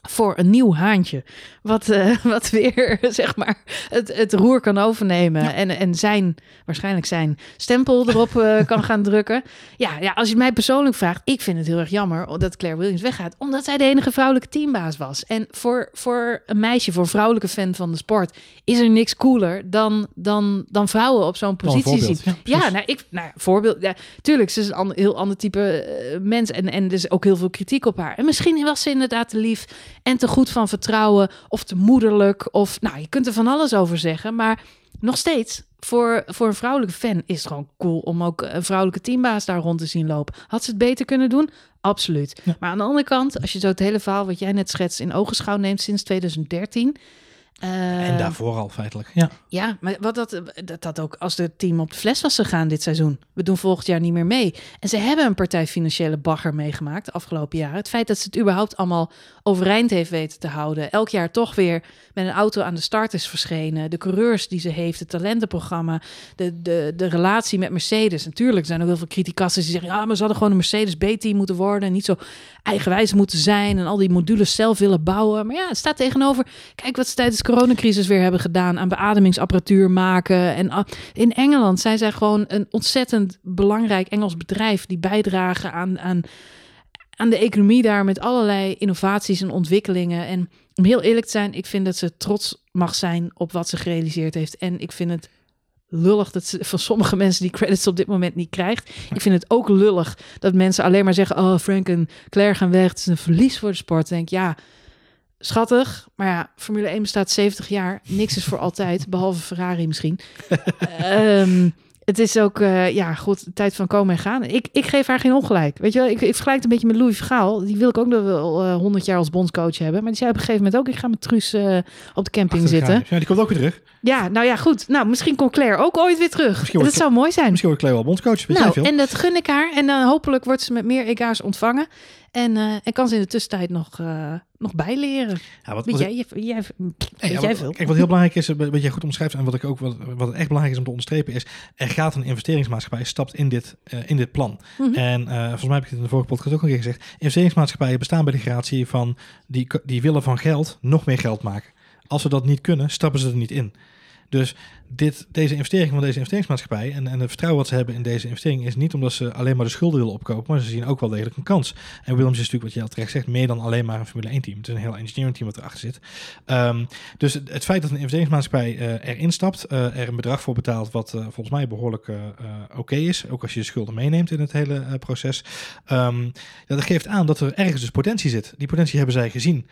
voor een nieuw haantje. Wat, eh, wat weer, zeg maar, het, het roer kan overnemen. Ja. En, en zijn, waarschijnlijk zijn stempel erop eh, kan gaan drukken. Ja, ja, als je mij persoonlijk vraagt, ik vind het heel erg jammer dat Claire Williams weggaat. Omdat zij de enige vrouwelijke teambaas was. En voor, voor een meisje, voor een vrouwelijke fan van de sport, is er niks cooler dan, dan, dan vrouwen op zo'n positie zien. Ja. Ja, nou, ik, nou, voorbeeld. Ja, tuurlijk, ze is een heel ander type eh, mens. En, en er is ook heel veel kritiek op haar. En misschien was ze inderdaad te lief en te goed van vertrouwen. Of te moederlijk. Of, nou, je kunt er van alles over zeggen. Maar nog steeds, voor, voor een vrouwelijke fan is het gewoon cool om ook een vrouwelijke teambaas daar rond te zien lopen. Had ze het beter kunnen doen? Absoluut. Ja. Maar aan de andere kant, als je zo het hele verhaal wat jij net schetst in ogenschouw neemt sinds 2013. En Eh, daarvoor al feitelijk. Ja. Ja, maar wat dat, dat dat ook als het team op de fles was gegaan dit seizoen. We doen volgend jaar niet meer mee. En ze hebben een partij financiële bagger meegemaakt de afgelopen jaren. Het feit dat ze het überhaupt allemaal overeind heeft weten te houden. Elk jaar toch weer met een auto aan de start is verschenen. De coureurs die ze heeft, het talentenprogramma, de, de, de relatie met Mercedes. Natuurlijk zijn er heel veel criticassen die zeggen... ja, maar ze hadden gewoon een Mercedes B-team moeten worden... en niet zo eigenwijs moeten zijn... en al die modules zelf willen bouwen. Maar ja, het staat tegenover... kijk wat ze tijdens de coronacrisis weer hebben gedaan... aan beademingsapparatuur maken. En in Engeland zijn zij gewoon een ontzettend belangrijk Engels bedrijf... die bijdragen aan... aan aan de economie daar met allerlei innovaties en ontwikkelingen. En om heel eerlijk te zijn, ik vind dat ze trots mag zijn op wat ze gerealiseerd heeft. En ik vind het lullig dat ze van sommige mensen die credits op dit moment niet krijgt. Ik vind het ook lullig dat mensen alleen maar zeggen: Oh, Frank en Claire gaan weg. Het is een verlies voor de sport. Dan denk ik, ja, schattig. Maar ja, Formule 1 bestaat 70 jaar. Niks is voor altijd, behalve Ferrari misschien. Ehm, het is ook, eh, ja, goed, de tijd van komen en gaan. Ik, ik geef haar geen ongelijk. Weet je wel, ik, ik vergelijk het een beetje met Louis Vergaal. Die wil ik ook nog wel eh, 100 jaar als bondscoach hebben. Maar die zei op een gegeven moment ook, ik ga met Truus eh, op de camping zitten. Ja, die komt ook weer terug. Ja, nou ja, goed. Nou, misschien komt Claire ook ooit weer terug. Misschien Dat zou mooi zijn. Misschien wordt Cleo wel bondscoach. Nou, en dat gun ik haar. En dan hopelijk wordt ze met meer ega's ontvangen. En, eh, en kan ze in de tussentijd nog, eh, nog bijleren. Ja, wat, wat jij, jij, ja, veel? Kijk, wat heel belangrijk is, eh, wat jij goed omschrijft en wat ik ook wat, wat echt belangrijk is om te onderstrepen is, er gaat een investeringsmaatschappij stapt in dit, in dit plan. Mhm. En volgens mij heb ik het in de vorige podcast ook al een keer gezegd. Investeringsmaatschappijen bestaan bij de gratie van die, die willen van geld nog meer geld maken. Als ze dat niet kunnen, stappen ze er niet in. Dus dit, deze investering van deze investeringsmaatschappij en, en het vertrouwen wat ze hebben in deze investering is niet omdat ze alleen maar de schulden willen opkopen, maar ze zien ook wel degelijk een kans. En Williams is natuurlijk, wat je al terecht zegt, meer dan alleen maar een Formule 1 team. Het is een heel engineering team wat erachter zit. Ehm, dus het, feit dat een investeringsmaatschappij eh, erin stapt, eh, er een bedrag voor betaalt wat eh, volgens mij behoorlijk eh, eh, oké is, ook als je de schulden meeneemt in het hele proces, ja, dat geeft aan dat er ergens dus potentie zit. Die potentie hebben zij gezien.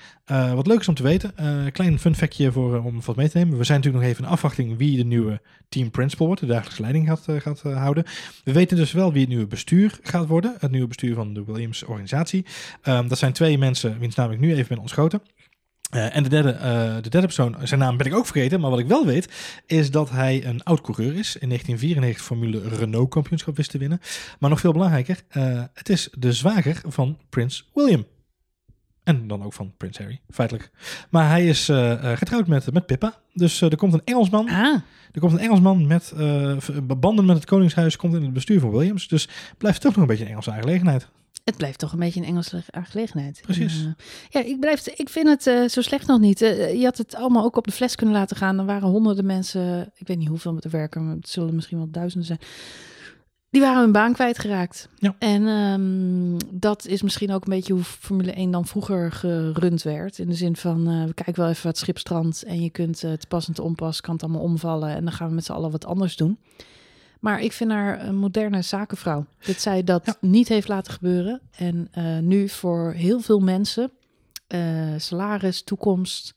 Wat leuk is om te weten, klein fun factje voor, om wat mee te nemen. We zijn natuurlijk nog even in afwachting wie nieuwe team principal wordt, de dagelijkse leiding gaat, eh, gaat eh, houden. We weten dus wel wie het nieuwe bestuur gaat worden, het nieuwe bestuur van de Williams organisatie. Ehm, dat zijn twee mensen, wiens naam ik nu even ben ontschoten. Eh, en de derde, de derde persoon, zijn naam ben ik ook vergeten, maar wat ik wel weet, is dat hij een oud coureur is. In 1994 Formule Renault kampioenschap wist te winnen. Maar nog veel belangrijker, het is de zwager van Prins William. En dan ook van Prins Harry, feitelijk. Maar hij is eh, eh, getrouwd met, met Pippa. Dus eh, er komt een Engelsman. Ah, Er komt een Engelsman met banden met het Koningshuis. Komt in het bestuur van Williams. Dus blijft toch nog een beetje een Engelse aangelegenheid. het blijft toch een beetje een Engelse aangelegenheid. Precies. En, ja, ik, blijf, ik vind het zo slecht nog niet. Je had het allemaal ook op de fles kunnen laten gaan. Er waren honderden mensen, ik weet niet hoeveel met de werken, maar het zullen misschien wel duizenden zijn. Die waren hun baan kwijtgeraakt. Ja. En ehm, dat is misschien ook een beetje hoe Formule 1 dan vroeger gerund werd. In de zin van, eh, we kijken wel even wat schipstrand en je kunt eh, te pas en te onpas, kan het allemaal omvallen. En dan gaan we met z'n allen wat anders doen. Maar ik vind haar een moderne zakenvrouw. Dat zij dat Ja. niet heeft laten gebeuren. En eh, nu voor heel veel mensen eh, salaris, toekomst,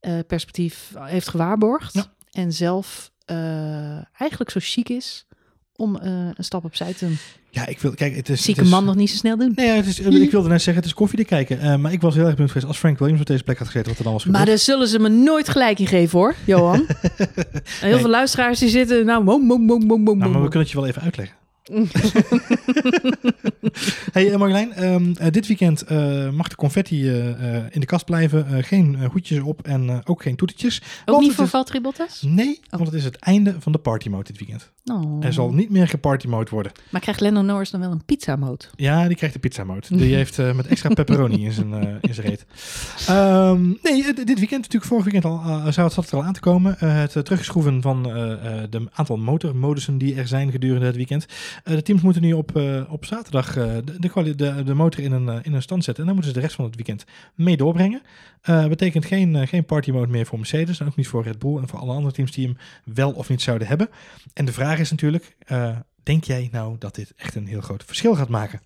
eh, perspectief heeft gewaarborgd. Ja. En zelf eh, eigenlijk zo chic is om eh, een stap opzij te doen. Ja, ik wil, kijk, het is... Zie ik het een is- man nog niet zo snel doen. Nee, ja, het is, ik wilde net zeggen, het is koffie te kijken. Eh, maar ik was heel erg benieuwd geweest als Frank Williams op deze plek had gezeten, wat er dan was Maar gebeurd. daar zullen ze me nooit gelijk in geven hoor, Johan. Heel Nee. veel luisteraars die zitten, nou, mom, mom, mom, mom, mom, Nou, maar we kunnen het je wel even uitleggen. hey eh, Marjolein, ehm, eh, dit weekend eh, mag de confetti in de kast blijven. Geen hoedjes op en ook geen toetertjes. Ook niet voor is- Valtteri Bottas? Nee, want het is het einde van de party mode dit weekend. Oh. Er zal niet meer geparty mode worden. Maar krijgt Lennon Norris dan wel een pizza mode? Ja, die krijgt de pizza mode. Die heeft met extra pepperoni in zijn, in zijn reet. Ehm, nee, dit weekend, natuurlijk vorig weekend al, zou het, zat het er al aan te komen. Het terugschroeven van de aantal motormodussen die er zijn gedurende het weekend. De teams moeten nu op, op zaterdag de, de, de, de motor in een, eh, in een stand zetten. En dan moeten ze de rest van het weekend mee doorbrengen. Eh betekent geen, eh, geen party mode meer voor Mercedes. En ook niet voor Red Bull en voor alle andere teams die hem wel of niet zouden hebben. En de vraag is natuurlijk, denk jij nou dat dit echt een heel groot verschil gaat maken?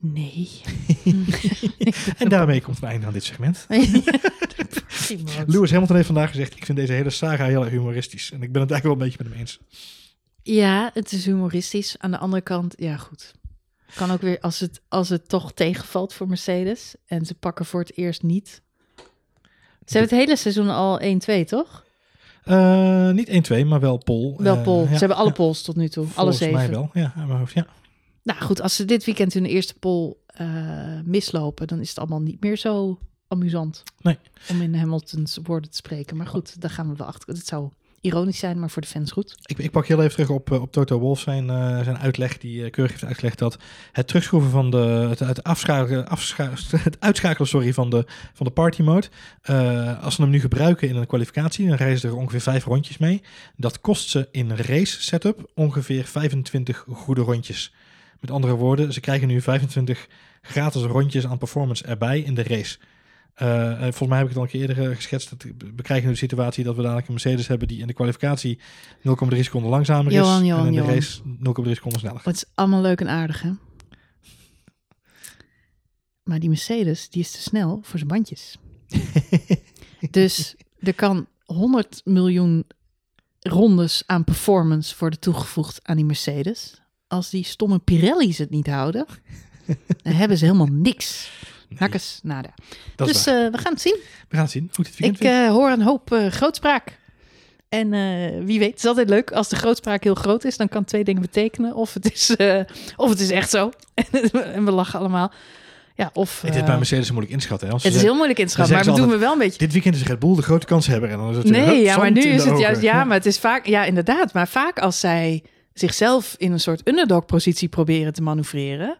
Nee. En daarmee komt een einde aan dit segment. Lewis. Lewis Hamilton heeft vandaag gezegd: Ik vind deze hele saga heel erg humoristisch. En ik ben het eigenlijk wel een beetje met hem eens. Ja, het is humoristisch. Aan de andere kant, ja goed. Kan ook weer, als het, als het toch tegenvalt voor Mercedes en ze pakken voor het eerst niet Ze hebben het hele seizoen al 1-2, toch? Eh, niet 1-2, maar wel Pol. Wel Eh, pol. ja, Ze hebben alle ja. pols tot nu toe. alle Volgens zeven. mij wel, ja. hoofd, ja. Nou goed, als ze dit weekend hun eerste pol eh, mislopen, dan is het allemaal niet meer zo amusant. Nee. Om in Hamilton's woorden te spreken. Maar goed, daar gaan we wel achter. Het zou ironisch zijn, maar voor de fans goed. Ik, ik pak heel even terug op, eh, op Toto Wolff zijn, eh, zijn uitleg. Die eh, keurig heeft uitgelegd dat het terugschroeven van de. het, het, uitschakelen sorry, van, de, van de party mode. als ze hem nu gebruiken in een kwalificatie, dan reizen ze er ongeveer vijf rondjes mee. Dat kost ze in race setup ongeveer 25 goede rondjes. Met andere woorden, ze krijgen nu 25 gratis rondjes aan performance erbij in de race. Eh, volgens mij heb ik het al een keer eerder eh, geschetst. Dat we krijgen nu de situatie dat we dadelijk een Mercedes hebben die in de kwalificatie 0,3 seconden langzamer is. Johan, Johan, en in de Johan. race 0,3 seconden sneller. Het is allemaal leuk en aardig, hè? Maar die Mercedes, die is te snel voor zijn bandjes. dus er kan 100 miljoen rondes aan performance worden toegevoegd aan die Mercedes. Als die stomme Pirelli's het niet houden, dan hebben ze helemaal niks. Hakkes, nada. Dat dus eh, we gaan het zien. we gaan het zien. Goed, het Ik eh, hoor een hoop eh, grootspraak. En wie weet, het is altijd leuk. Als de grootspraak heel groot is, dan kan twee dingen betekenen. Of het is, of het is echt zo. en we lachen allemaal. Ja, of... Het is bij Mercedes moeilijk inschatten. Hè? Als het is heel moeilijk in te schatten, maar we doen we wel een beetje... Dit weekend is Red Bull de grote kans hebben. En dan is het Nee, hup, ja, maar nu is het juist... Ja, maar het is vaak... Ja, inderdaad. Maar vaak als zij zichzelf in een soort underdog-positie proberen te manoeuvreren...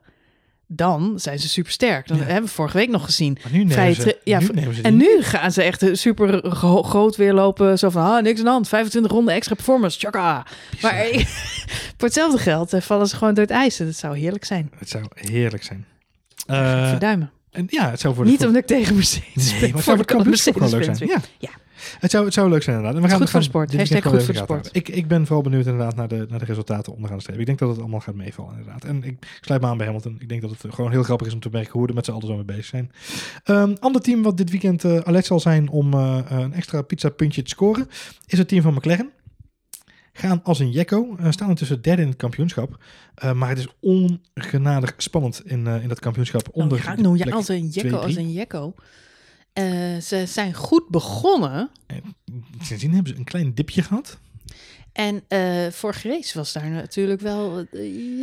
dan zijn ze supersterk. Dat Ja. hebben we vorige week nog gezien. Maar nu nemen Vrije ze, tri- ja, nu v- nemen ze En nu gaan ze echt super gro- groot weer lopen. Zo van, ah, niks aan de hand. 25 ronden extra performance. Tjaka. Bizar. Maar voor hetzelfde geld eh, vallen ze gewoon door het ijs. Dat zou heerlijk zijn. Het zou heerlijk zijn. Uh, Eh, Verduimen. en ja, het zou voor de Niet omdat ik tegen Mercedes Nee, maar het zou de voor de kampioenschap gewoon leuk zijn. Ja. Ja. Het zou, het zou leuk zijn inderdaad. En we gaan, goed voor sport. Hashtag goed voor houden. Ik, ik ben vooral benieuwd inderdaad naar de, naar de resultaten onderaan de streep. Ik denk dat het allemaal gaat meevallen inderdaad. En ik sluit me aan bij Hamilton. Ik denk dat het gewoon heel grappig is om te merken hoe we er met z'n allen zo mee bezig zijn. Een ander team wat dit weekend eh alert zal zijn om eh, een extra pizza puntje te scoren, is het team van McLaren. Gaan als een jekko. eh, staan intussen derde in het kampioenschap. Maar het is ongenadig spannend in, in dat kampioenschap. Onder Oh, ja, de nou ja, plek als een jekko, als een jekko. Eh, ze zijn goed begonnen. Sindsdien hebben ze een klein dipje gehad. En eh vorige race was daar natuurlijk wel eh,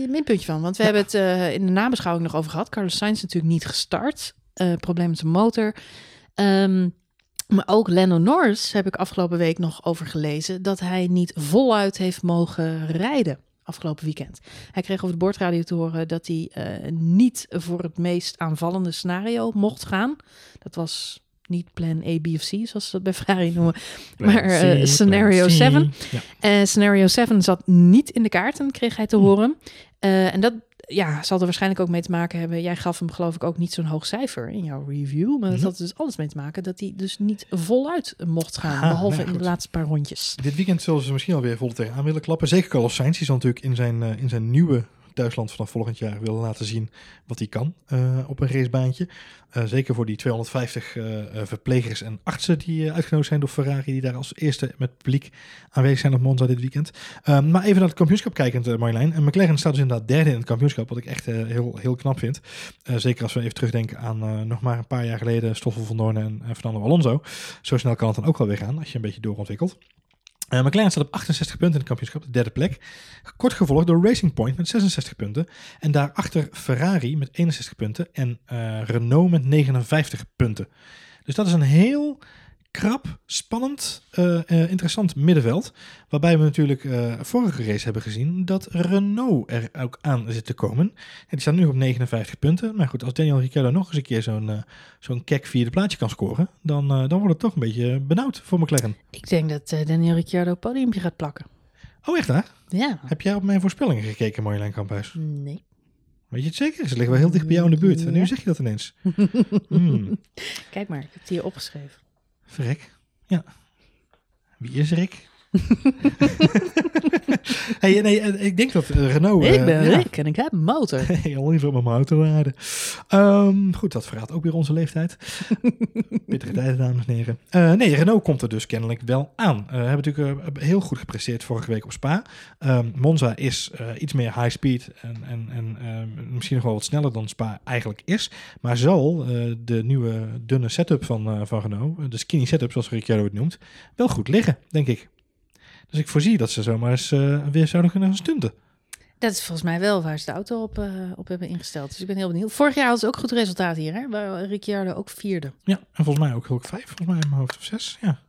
een minpuntje van. Want we Ja. hebben het eh, in de nabeschouwing nog over gehad. Carlos Sainz natuurlijk niet gestart. Eh probleem met zijn motor. Ehm, maar ook Lando Norris heb ik afgelopen week nog over gelezen... dat hij niet voluit heeft mogen rijden afgelopen weekend. Hij kreeg over de boordradio te horen dat hij eh, niet voor het meest aanvallende scenario mocht gaan. Dat was niet plan A, B of C, zoals ze dat bij Ferrari noemen. Maar, eh, scenario plan C. 7. Ja. Scenario 7 zat niet in de kaarten, kreeg hij te Hm. horen. Eh, en dat ja, zal er waarschijnlijk ook mee te maken hebben. Jij gaf hem geloof ik ook niet zo'n hoog cijfer in jouw review. Maar dat Mhm. had dus alles mee te maken dat hij dus niet voluit mocht gaan. Ah, behalve in de laatste paar rondjes. Dit weekend zullen ze misschien alweer vol tegenaan willen klappen. Zeker Carlos Sainz, die zal natuurlijk in zijn, eh, in zijn nieuwe Duitsland vanaf volgend jaar willen laten zien wat hij kan eh, op een racebaantje. Eh, zeker voor die 250 eh, verplegers en artsen die uitgenodigd zijn door Ferrari, die daar als eerste met publiek aanwezig zijn op Monza dit weekend. Eh, maar even naar het kampioenschap kijkend, Marjolein. En McLaren staat dus inderdaad derde in het kampioenschap, wat ik echt heel, heel knap vind. Zeker als we even terugdenken aan nog maar een paar jaar geleden Stoffel van Doorn en Fernando Alonso. Zo snel kan het dan ook wel weer gaan als je een beetje doorontwikkelt. Uh, McLaren staat op 68 punten in het kampioenschap, de derde plek. Kort gevolgd door Racing Point met 66 punten. En daarachter Ferrari met 61 punten. En uh, Renault met 59 punten. Dus dat is een heel krap, spannend, uh, uh, interessant middenveld. Waarbij we natuurlijk uh, vorige race hebben gezien dat Renault er ook aan zit te komen. En die staan nu op 59 punten. Maar goed, als Daniel Ricciardo nog eens een keer zo'n zo'n kek vierde plaatje kan scoren, dan, dan wordt het toch een beetje benauwd voor McLaren. Ik denk dat Daniel Ricciardo podiumpje gaat plakken. Oh, echt daar? Ja. Heb jij op mijn voorspellingen gekeken, Marjolein Kamphuis? Nee. Weet je het zeker? Ze liggen wel heel dicht bij jou in de buurt. Ja. En nu zeg je dat ineens. mm. Kijk maar, ik heb het hier opgeschreven. Verrek. Ja. Wie is Rick? hey, nee, eh, ik denk dat eh, Renault... ik eh, ben ja, Rick en ik heb een motor. Heel liever met mijn auto rijden. Ehm, goed, dat verraadt ook weer onze leeftijd. Pittige tijden, dames en heren. Nee, Renault komt er dus kennelijk wel aan. Eh hebben natuurlijk heel goed gepresteerd vorige week op Spa. Ehm, Monza is iets meer high speed en, en, en eh, misschien nog wel wat sneller dan Spa eigenlijk is. Maar zal de nieuwe dunne setup van, van Renault, de skinny setup zoals Ricciardo het noemt, wel goed liggen, denk ik. Dus ik voorzie dat ze zomaar eens eh, weer zouden kunnen gaan stunten. Dat is volgens mij wel waar ze de auto op, eh, op hebben ingesteld. Dus ik ben heel benieuwd. Vorig jaar hadden ze ook goed resultaat hier, hè? Waar Ricciardo ook vierde. Ja, en volgens mij ook ook vijf, volgens mij in mijn hoofd of zes. Ja,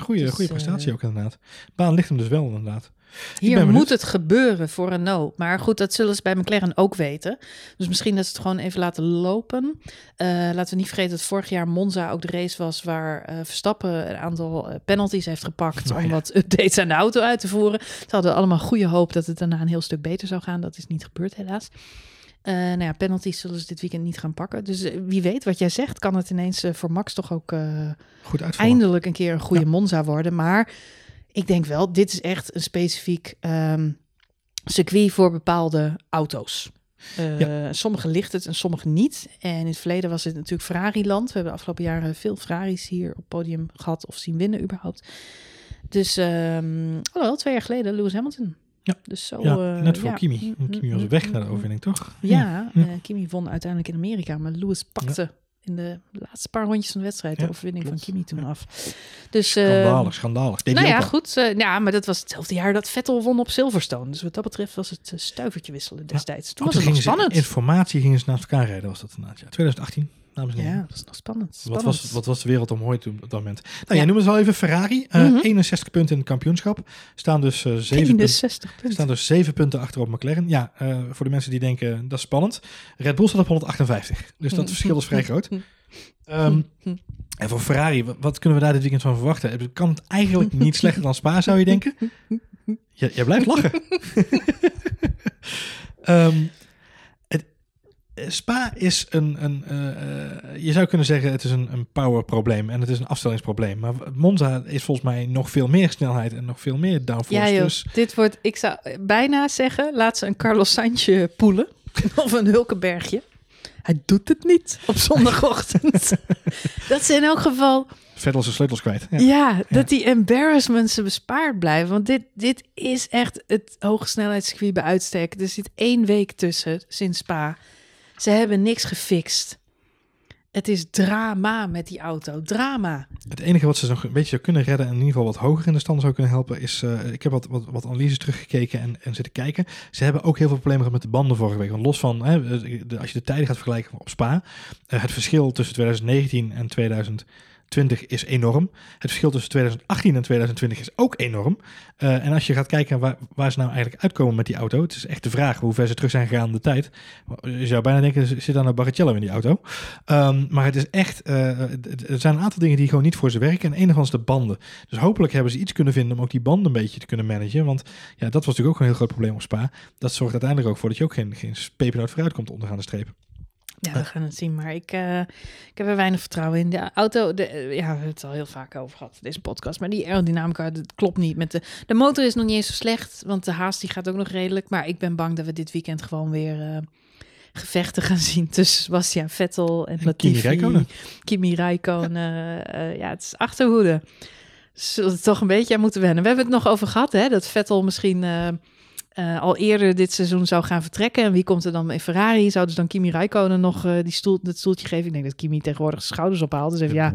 goede, Dus, goede eh, prestatie ook inderdaad. Baan ligt hem dus wel inderdaad. Hier moet het gebeuren voor Renault. Maar goed, dat zullen ze bij McLaren ook weten. Dus misschien dat ze het gewoon even laten lopen. Eh, laten we niet vergeten dat vorig jaar Monza ook de race was... waar eh, Verstappen een aantal eh, penalties heeft gepakt... Oh, om ja. wat updates aan de auto uit te voeren. Ze hadden allemaal goede hoop dat het daarna een heel stuk beter zou gaan. Dat is niet gebeurd helaas. Nou ja, penalties zullen ze dit weekend niet gaan pakken. Dus wie weet wat jij zegt, kan het ineens voor Max toch ook... Goed eindelijk een keer een goede Ja. Monza worden. Maar ik denk wel, dit is echt een specifiek ehm, circuit voor bepaalde auto's. Eh, Sommige ligt het en sommige niet. En in het verleden was het natuurlijk Ferrari-land. We hebben de afgelopen jaren veel Ferraris hier op het podium gehad of zien winnen überhaupt. Dus, wel twee jaar geleden Lewis Hamilton. Ja. Dus zo, Ja, eh, net voor ja. Kimi. Mm, Kimi mm, was mm, weg naar de overwinning, toch? Ja, Ja. eh, Kimi won uiteindelijk in Amerika, maar Lewis pakte in de laatste paar rondjes van de wedstrijd Ja, de overwinning klopt. van Kimi toen af. Dus, eh, Schandalig, schandalig. Deed nou ja, goed. eh, ja, maar dat was hetzelfde jaar dat Vettel won op Silverstone. Dus wat dat betreft was het eh, stuivertje wisselen destijds. Toen was het nog ze- spannend. Informatie gingen ze naast elkaar rijden, was dat inderdaad. Ja. 2018, dames en heren. Ja, dat was nog spannend. Wat was, wat was de wereld om mooi toen op dat moment? Nou, Ja. jij noemde het wel even Ferrari. Eh, Mhm. 61 punten in het kampioenschap. Staan dus, eh 7 punten, 61 punten. staan dus 7 punten achter op McLaren. Ja, eh, voor de mensen die denken, dat is spannend. Red Bull staat op 158. Dus dat Mhm. verschil is vrij groot. Mhm. Ehm, Mhm. en voor Ferrari, wa- wat kunnen we daar dit weekend van verwachten? Het kan het eigenlijk niet slechter dan Spa, zou je denken? Jij blijft lachen. Ehm, eh, Spa is een, een eh, eh, je zou kunnen zeggen, het is een, een powerprobleem en het is een afstellingsprobleem. Maar Monza is volgens mij nog veel meer snelheid en nog veel meer downforce. Ja dus dit wordt, ik zou bijna zeggen, laat ze een Carlos Sainz poelen. of een Hulkenbergje. Hij doet het niet op zondagochtend. dat ze in elk geval Vettel zijn sleutels kwijt. Ja. Ja, dat die embarrassments ze bespaard blijven. Want dit, dit is echt het hogesnelheidscircuit bij uitstek. Er zit één week tussen sinds Spa. Ze hebben niks gefixt. Het is drama met die auto. Drama. Het enige wat ze nog een beetje zou kunnen redden en in ieder geval wat hoger in de stand zou kunnen helpen is, eh, ik heb wat, wat, wat analyses teruggekeken en, en zitten kijken. Ze hebben ook heel veel problemen gehad met de banden vorige week. Want los van, hè, de, als je de tijden gaat vergelijken op Spa, eh, het verschil tussen 2019 en 2020 is enorm. Het verschil tussen 2018 en 2020 is ook enorm. Eh, en als je gaat kijken waar, waar ze nou eigenlijk uitkomen met die auto, het is echt de vraag hoe ver ze terug zijn gegaan in de tijd. Je zou bijna denken, zit dan een Barrichello in die auto. Ehm, maar het is echt, eh, het- er zijn een aantal dingen die gewoon niet voor ze werken. En is de banden. Dus hopelijk hebben ze iets kunnen vinden om ook die banden een beetje te kunnen managen. Want ja, dat was natuurlijk ook een heel groot probleem op Spa. Dat zorgt uiteindelijk ook voor dat je ook geen, geen pepernoot vooruit komt onderaan de streep. Ja, we gaan het zien. Maar ik, eh, ik heb er weinig vertrouwen in. De auto, de, eh, ja, we hebben het al heel vaak over gehad, deze podcast. Maar die aerodynamica, dat klopt niet. Met de, de motor is nog niet eens zo slecht, want de haast die gaat ook nog redelijk. Maar ik ben bang dat we dit weekend gewoon weer eh, gevechten gaan zien tussen Sebastian Vettel en, Latifi. Kimi Räikkönen. Kimi Räikkönen. ja, het is achterhoede. Zullen we toch een beetje aan moeten wennen. We hebben het nog over gehad, hè, dat Vettel misschien... eh, al eerder dit seizoen zou gaan vertrekken. En wie komt er dan in Ferrari? Zouden ze dan Kimi Räikkönen nog eh, die stoel, dat stoeltje geven? Ik denk dat Kimi tegenwoordig zijn schouders ophaalt. Dus even, ja,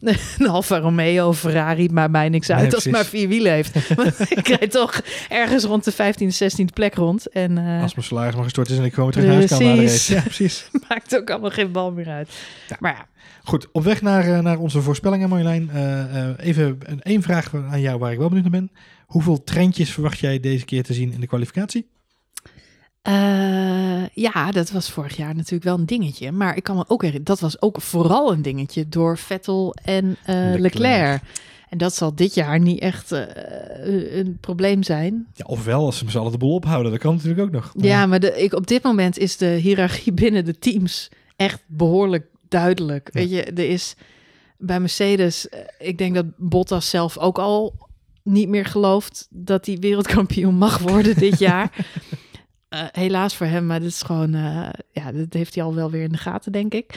een Alfa Romeo, Ferrari, maakt mij niks uit Nee, als het maar vier wielen heeft. Want ik rijd toch ergens rond de 15e, 16e plek rond. En eh, Als mijn salaris maar gestort is en ik gewoon terug naar huis kan race. Ja, precies. maakt ook allemaal geen bal meer uit. Ja. Maar ja, Goed, op weg naar, naar onze voorspellingen Marjolein. Even een één vraag aan jou waar ik wel benieuwd naar ben. Hoeveel treintjes verwacht jij deze keer te zien in de kwalificatie? Eh, ja, dat was vorig jaar natuurlijk wel een dingetje. Maar ik kan me ook herinneren, dat was ook vooral een dingetje door Vettel en eh, Leclerc. Leclerc. En dat zal dit jaar niet echt eh, een probleem zijn. Ja, ofwel als ze met z'n allen de boel ophouden. Dat kan natuurlijk ook nog. Maar Ja, maar de, ik, op dit moment is de hiërarchie binnen de teams echt behoorlijk duidelijk. Ja. Weet je, er is bij Mercedes, ik denk dat Bottas zelf ook al niet meer gelooft dat hij wereldkampioen mag worden dit jaar. Eh, helaas voor hem, maar dit is gewoon, eh, ja, dat heeft hij al wel weer in de gaten, denk ik.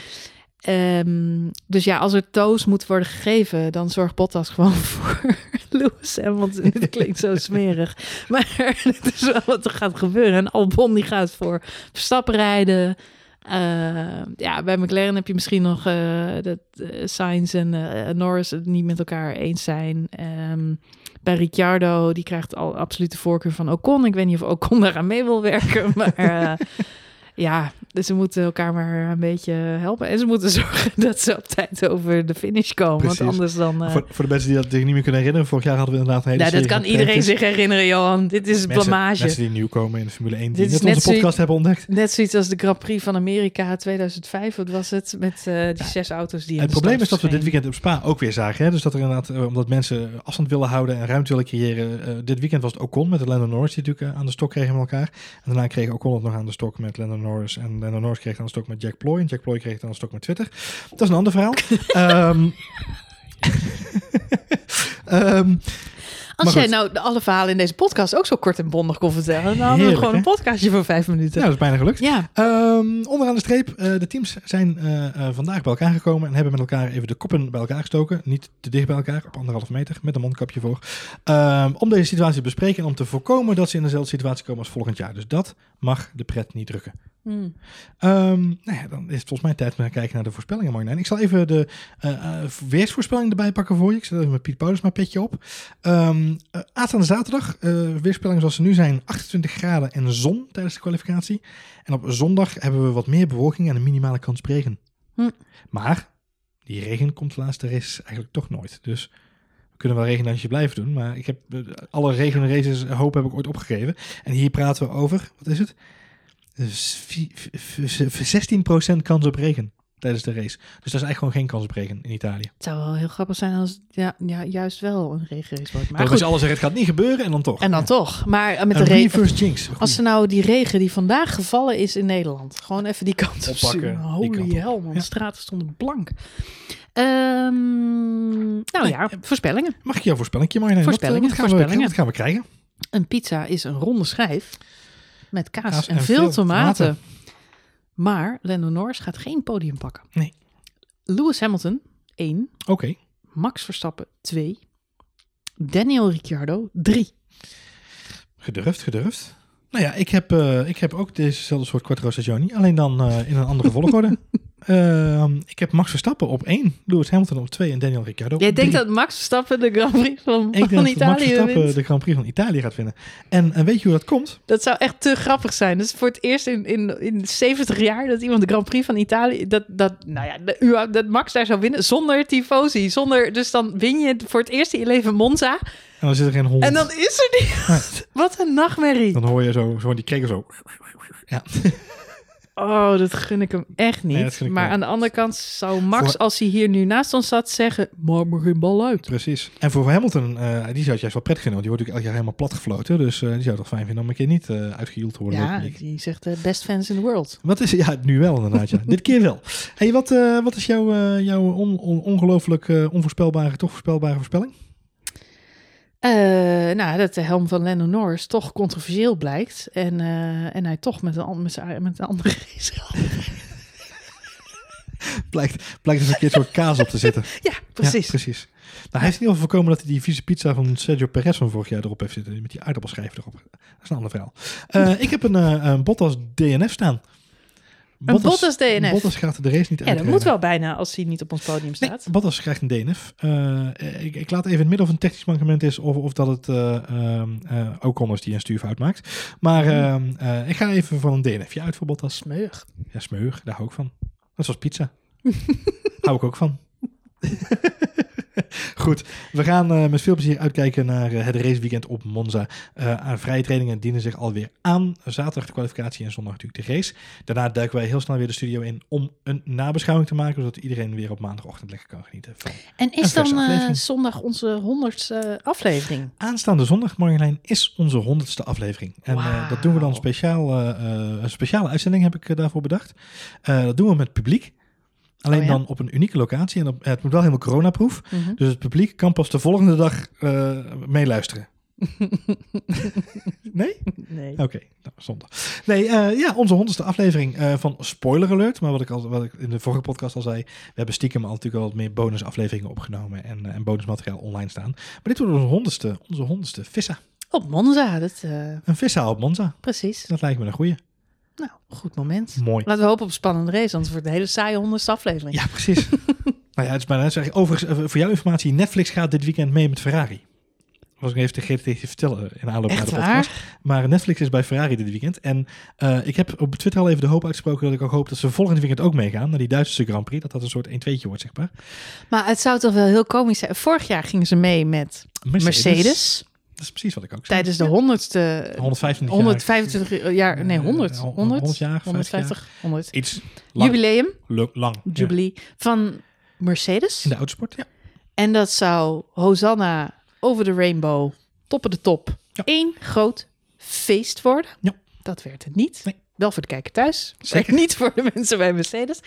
Ehm, dus ja, als er toos moet worden gegeven, dan zorgt Bottas gewoon voor Lewis Hamilton. Dit klinkt zo smerig, maar het is wel wat er gaat gebeuren. En Albon die gaat voor Verstappen rijden. Eh, ja, bij McLaren heb je misschien nog eh, dat uh, Sainz en Norris het niet met elkaar eens zijn. Ehm, bij Ricciardo, die krijgt al absoluut de voorkeur van Ocon. Ik weet niet of Ocon daaraan mee wil werken, maar eh, ja, dus ze moeten elkaar maar een beetje helpen. En ze moeten zorgen dat ze op tijd over de finish komen, Precies. want anders dan... eh, Voor, voor de mensen die dat zich niet meer kunnen herinneren, vorig jaar hadden we inderdaad een hele nou, dat kan iedereen zich herinneren, Johan. Dit is Mensen, blamage. mensen die nieuw komen in de Formule 1, die Dit net net onze zoiets- podcast hebben ontdekt. Net zoiets als de Grand Prix van Amerika 2005, wat was het? Met eh, die zes auto's die Het de probleem is dat we dit weekend op Spa ook weer zagen. Hè? Dus dat er inderdaad, eh, omdat mensen afstand willen houden en ruimte willen creëren. dit weekend was het Ocon met Lando Norris die natuurlijk aan de stok kregen met elkaar. En daarna kreeg Ocon het nog aan de stok met Lando Norris. En Lando Norris kreeg aan de stok met Jack Ploy. En Jack Ploy kreeg aan de stok met Twitter. Dat is een ander verhaal. Ehm ehm, Als jij nou alle verhalen in deze podcast ook zo kort en bondig kon vertellen, dan hadden we Heerlijk, gewoon hè? een podcastje van vijf ja, minuten. dat is bijna gelukt. Ja, Ehm, onderaan de streep, eh, de teams zijn eh, eh, vandaag bij elkaar gekomen en hebben met elkaar even de koppen bij elkaar gestoken. Niet te dicht bij elkaar, op anderhalf meter, met een mondkapje voor. Om deze situatie te bespreken en om te voorkomen dat ze in dezelfde situatie komen als volgend jaar. Dus dat mag de pret niet drukken. Hm. Ehm, nou ja, dan is het volgens mij tijd om te kijken naar de voorspellingen. Ik zal even de eh, eh, weersvoorspelling erbij pakken voor je. Ik zet even mijn Piet Paulus maar petje op. Ehm eh, aanstaande zaterdag, eh weerspellingen zoals ze nu zijn, 28 graden en zon tijdens de kwalificatie. En op zondag hebben we wat meer bewolking en een minimale kans op regen. Hm. Maar die regen komt de laatste race eigenlijk toch nooit. Dus we kunnen wel regendansje blijven doen. Maar ik heb eh, alle regenraces hoop heb ik ooit opgegeven. En hier praten we over, wat is het? Dus vi- v- v- 16% kans op regen tijdens de race. Dus dat is eigenlijk gewoon geen kans op regen in Italië. het zou wel heel grappig zijn als ja, ja, juist wel een regenrace wordt. Maar goed, ze alles zeggen, het gaat niet gebeuren en dan toch. en dan toch. Maar eh, met de regen... reverse jinx. Als ze nou die regen die vandaag gevallen is in Nederland, gewoon even die kant op Oppakken, Holy hell, man. Ja. De straten stonden blank. Ehm, nou Nee, ja, eh, voorspellingen. Mag ik jouw voorspellingje, Marjolein? Wat, eh, Voorspellingen, Wat, gaan we, voorspellingen. wat gaan we krijgen? Een pizza is een ronde schijf met kaas, Kaas en, en veel veel tomaten. tomaten. Maar Lando Norris gaat geen podium pakken. Nee. Lewis Hamilton 1, Oké. Max Verstappen 2, Daniel Ricciardo 3. Gedurfd, gedurfd. Nou ja, ik heb, eh, ik heb ook dezezelfde soort Quattro Stagioni, alleen dan in een andere volgorde. Ehm, ik heb Max Verstappen op 1, Lewis Hamilton op 2 en Daniel Ricciardo op Jij denkt dat Max Verstappen de Grand Prix van, Ik van dat Max Italië Verstappen wint? de Grand Prix van Italië gaat winnen. En, en weet je hoe dat komt? Dat zou echt te grappig zijn. Dat is voor het eerst in, in, in 70 jaar dat iemand de Grand Prix van Italië... Dat, dat, nou ja, de, dat Max daar zou winnen zonder tifosi. Zonder, dus dan win je voor het eerst in je leven Monza. En dan zit er geen hond. En dan is er niet. Wat een nachtmerrie. Dan hoor je zo, zo die kreken zo. Ja, Oh, dat gun ik hem echt niet. Nee, maar aan de andere kant zou Max, Voor- als hij hier nu naast ons zat, zeggen... Maak me geen bal uit. precies. En voor Hamilton, eh, die zou het juist wel prettig vinden. Want die wordt natuurlijk elk jaar helemaal plat gefloten. Dus eh, die zou het toch fijn vinden om een keer niet uh, uitgehield te worden. Ja, die zegt de best fans in the world. Wat is Ja, nu wel inderdaad. Ja. Dit keer wel. Hey, wat, eh, wat is jouw, eh, jouw on, on- ongelooflijk eh, onvoorspelbare, toch voorspelbare voorspelling? Eh, nou, dat de helm van Lennon Norris toch controversieel blijkt. En, eh, en hij toch met een, met zijn- met een andere race Blijkt, blijkt er een keer soort kaas op te zitten. Ja, precies. Ja, precies. Nou, hij heeft in ieder geval voorkomen dat hij die vieze pizza van Sergio Perez van vorig jaar erop heeft zitten. Met die aardappelschijf erop. Dat is een ander verhaal. Eh, ik heb een, een Bottas DNF staan. Bottas DNF? Bottas gaat de race niet Ja, dat moet wel bijna als hij niet op ons podium Nee, staat. Bottas krijgt een DNF. Eh, ik, ik laat even in het midden of een technisch mankement is of, of dat het eh ehm, eh, Ocon is die een stuurfout maakt. Maar Mhm. ehm, eh, ik ga even van een DNFje uit voor Bottas. Smeug. Ja, smeur, daar hou ik van. Net zoals pizza. hou ik ook van. Goed, we gaan eh, met veel plezier uitkijken naar eh, het raceweekend op Monza. Aan vrije trainingen dienen zich alweer aan. Zaterdag de kwalificatie en zondag natuurlijk de race. Daarna duiken wij heel snel weer de studio in om een nabeschouwing te maken, zodat iedereen weer op maandagochtend lekker kan genieten van. En is dan zondag onze honderdste aflevering? Aanstaande zondag, Marjolein, is onze honderdste aflevering. En dat doen we dan speciaal, een speciale uitzending heb ik daarvoor bedacht. Dat doen we met publiek. Alleen Oh ja? dan op een unieke locatie. En op, het moet wel helemaal coronaproof. Mhm. Dus het publiek kan pas de volgende dag eh, meeluisteren. nee? Nee. Oké, nou, zonde. Nee, eh, ja, onze honderdste aflevering eh, van Spoiler Alert. Maar wat ik, al, wat ik in de vorige podcast al zei, we hebben stiekem al natuurlijk al wat meer bonusafleveringen opgenomen en, en bonusmateriaal online staan. Maar dit wordt onze honderdste, onze honderdste Vissa. Op Monza, dat, Een Vissa op Monza. precies. Dat lijkt me een goeie. Nou, goed moment. Mooi. Laten we hopen op een spannende race, anders wordt het een hele saaie honderdste aflevering. Ja, precies. nou ja, het is bijna, zeg, overigens, eh, voor jouw informatie, Netflix gaat dit weekend mee met Ferrari. Was ik even tegen te vertellen in aanloop naar de waar? podcast. Maar Netflix is bij Ferrari dit weekend. En eh, ik heb op Twitter al even de hoop uitgesproken dat ik ook hoop dat ze volgend weekend ook meegaan naar die Duitse Grand Prix. Dat dat een soort 1-2'tje wordt, zeg maar. Maar het zou toch wel heel komisch zijn. Vorig jaar gingen ze mee met Mercedes, Dat is precies wat ik ook zei. tijdens de honderdste, 125 jaar. 125 jaar, nee 100, Eh, 100, 100 jaar, 150, 100. Iets lang. Jubileum, lang. Ja. jubilee van Mercedes. In de autosport, ja. En dat zou Hosanna over de rainbow, toppen de top, Ja. één groot feest worden. Ja. Dat werd het niet. Nee. Wel voor de kijker thuis, Zeker. niet voor de mensen bij Mercedes.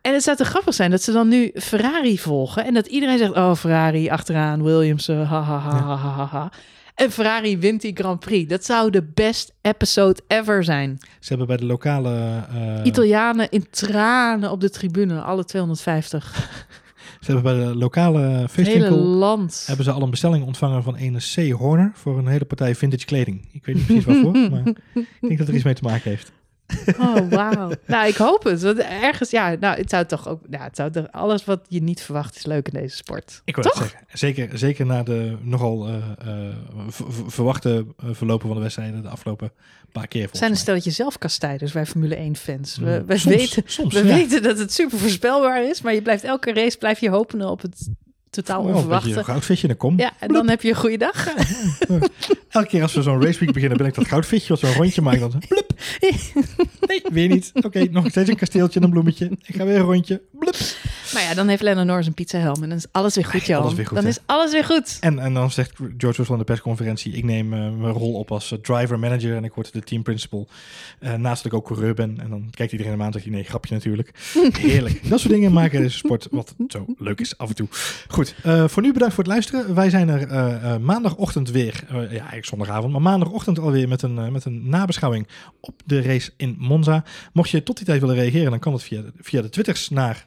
En het zou te grappig zijn dat ze dan nu Ferrari volgen en dat iedereen zegt, oh Ferrari achteraan, Williams, eh, ha ha ha ha ha ha. En Ferrari wint die Grand Prix. Dat zou de best episode ever zijn. Ze hebben bij de lokale... eh, Italianen in tranen op de tribune, alle 250. ze hebben bij de lokale feestwinkel... land. hebben ze al een bestelling ontvangen van ene C. Horner voor een hele partij vintage kleding. Ik weet niet precies waarvoor, maar ik denk dat er iets mee te maken heeft. Oh, wauw. nou, ik hoop het. Want ergens, ja, nou, het zou toch ook, ja, het zou toch, alles wat je niet verwacht is leuk in deze sport. Ik wil het zeggen. Zeker, zeker na de nogal eh, eh, verwachte eh, verlopen van de wedstrijden de afgelopen paar keer. We zijn een stelletje zelfkastijders, wij Formule 1 fans. We, Mm, we soms, weten, soms, we ja. weten dat het super voorspelbaar is, maar je blijft elke race blijf je hopen op het totaal beetje onverwachte. een goudvisje, dan kom. Ja, en dan heb je een goede dag. Elke keer als we zo'n raceweek beginnen, ben ik dat goudvisje wat zo'n rondje maakt. Dan blup. Nee, weer niet. Oké, nog steeds een kasteeltje en een bloemetje. Ik ga weer een rondje. Blup. Maar ja, dan heeft Lennon Norris een pizza helm en dan is alles weer goed, dan hè? is alles weer goed. En, en dan zegt George Russell in de persconferentie: Ik neem eh, mijn rol op als eh, driver manager en ik word de team principal. Eh, naast dat ik ook coureur ben. En dan kijkt iedereen hem aan en zegt hij: Nee, grapje natuurlijk. Heerlijk. Dat soort dingen maken deze sport wat zo leuk is af en toe. Goed, voor nu bedankt voor het luisteren. Wij zijn er maandagochtend weer. ja, eigenlijk zondagavond, maar maandagochtend alweer met een, met een nabeschouwing op de race in Monza. Mocht je tot die tijd willen reageren, dan kan het via, de- via de Twitters naar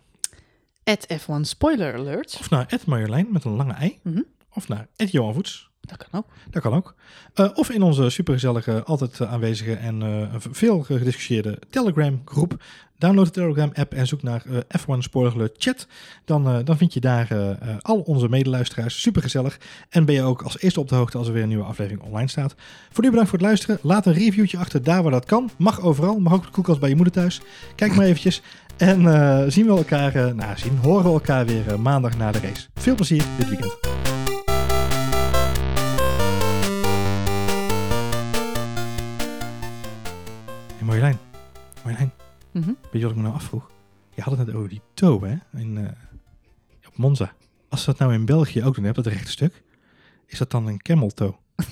F1 spoiler alert. of naar Marjolein met een lange ei. Mhm. Of naar Johan Voets. Dat kan ook. Dat kan ook. Eh, of in onze supergezellige, altijd eh, aanwezige en eh, veel gediscussieerde Telegram groep. Download de Telegram app en zoek naar eh, F1 Spoiler Alert Chat. Dan, dan vind je daar al onze medeluisteraars. Supergezellig. En ben je ook als eerste op de hoogte als er weer een nieuwe aflevering online staat. Voor nu bedankt voor het luisteren. Laat een reviewtje achter daar waar dat kan. Mag overal. Mag ook op de koelkast bij je moeder thuis. Kijk maar eventjes. En eh, zien we elkaar, eh, nou zien, horen we elkaar weer eh, maandag na de race. Veel plezier dit weekend. Hey Marjolein. Marjolein, Mhm. weet je wat ik me nou afvroeg? Je had het net over die toe, hè? In, op Monza. Als ze dat nou in België ook doen, heb dat rechte stuk. Is dat dan een camel toe?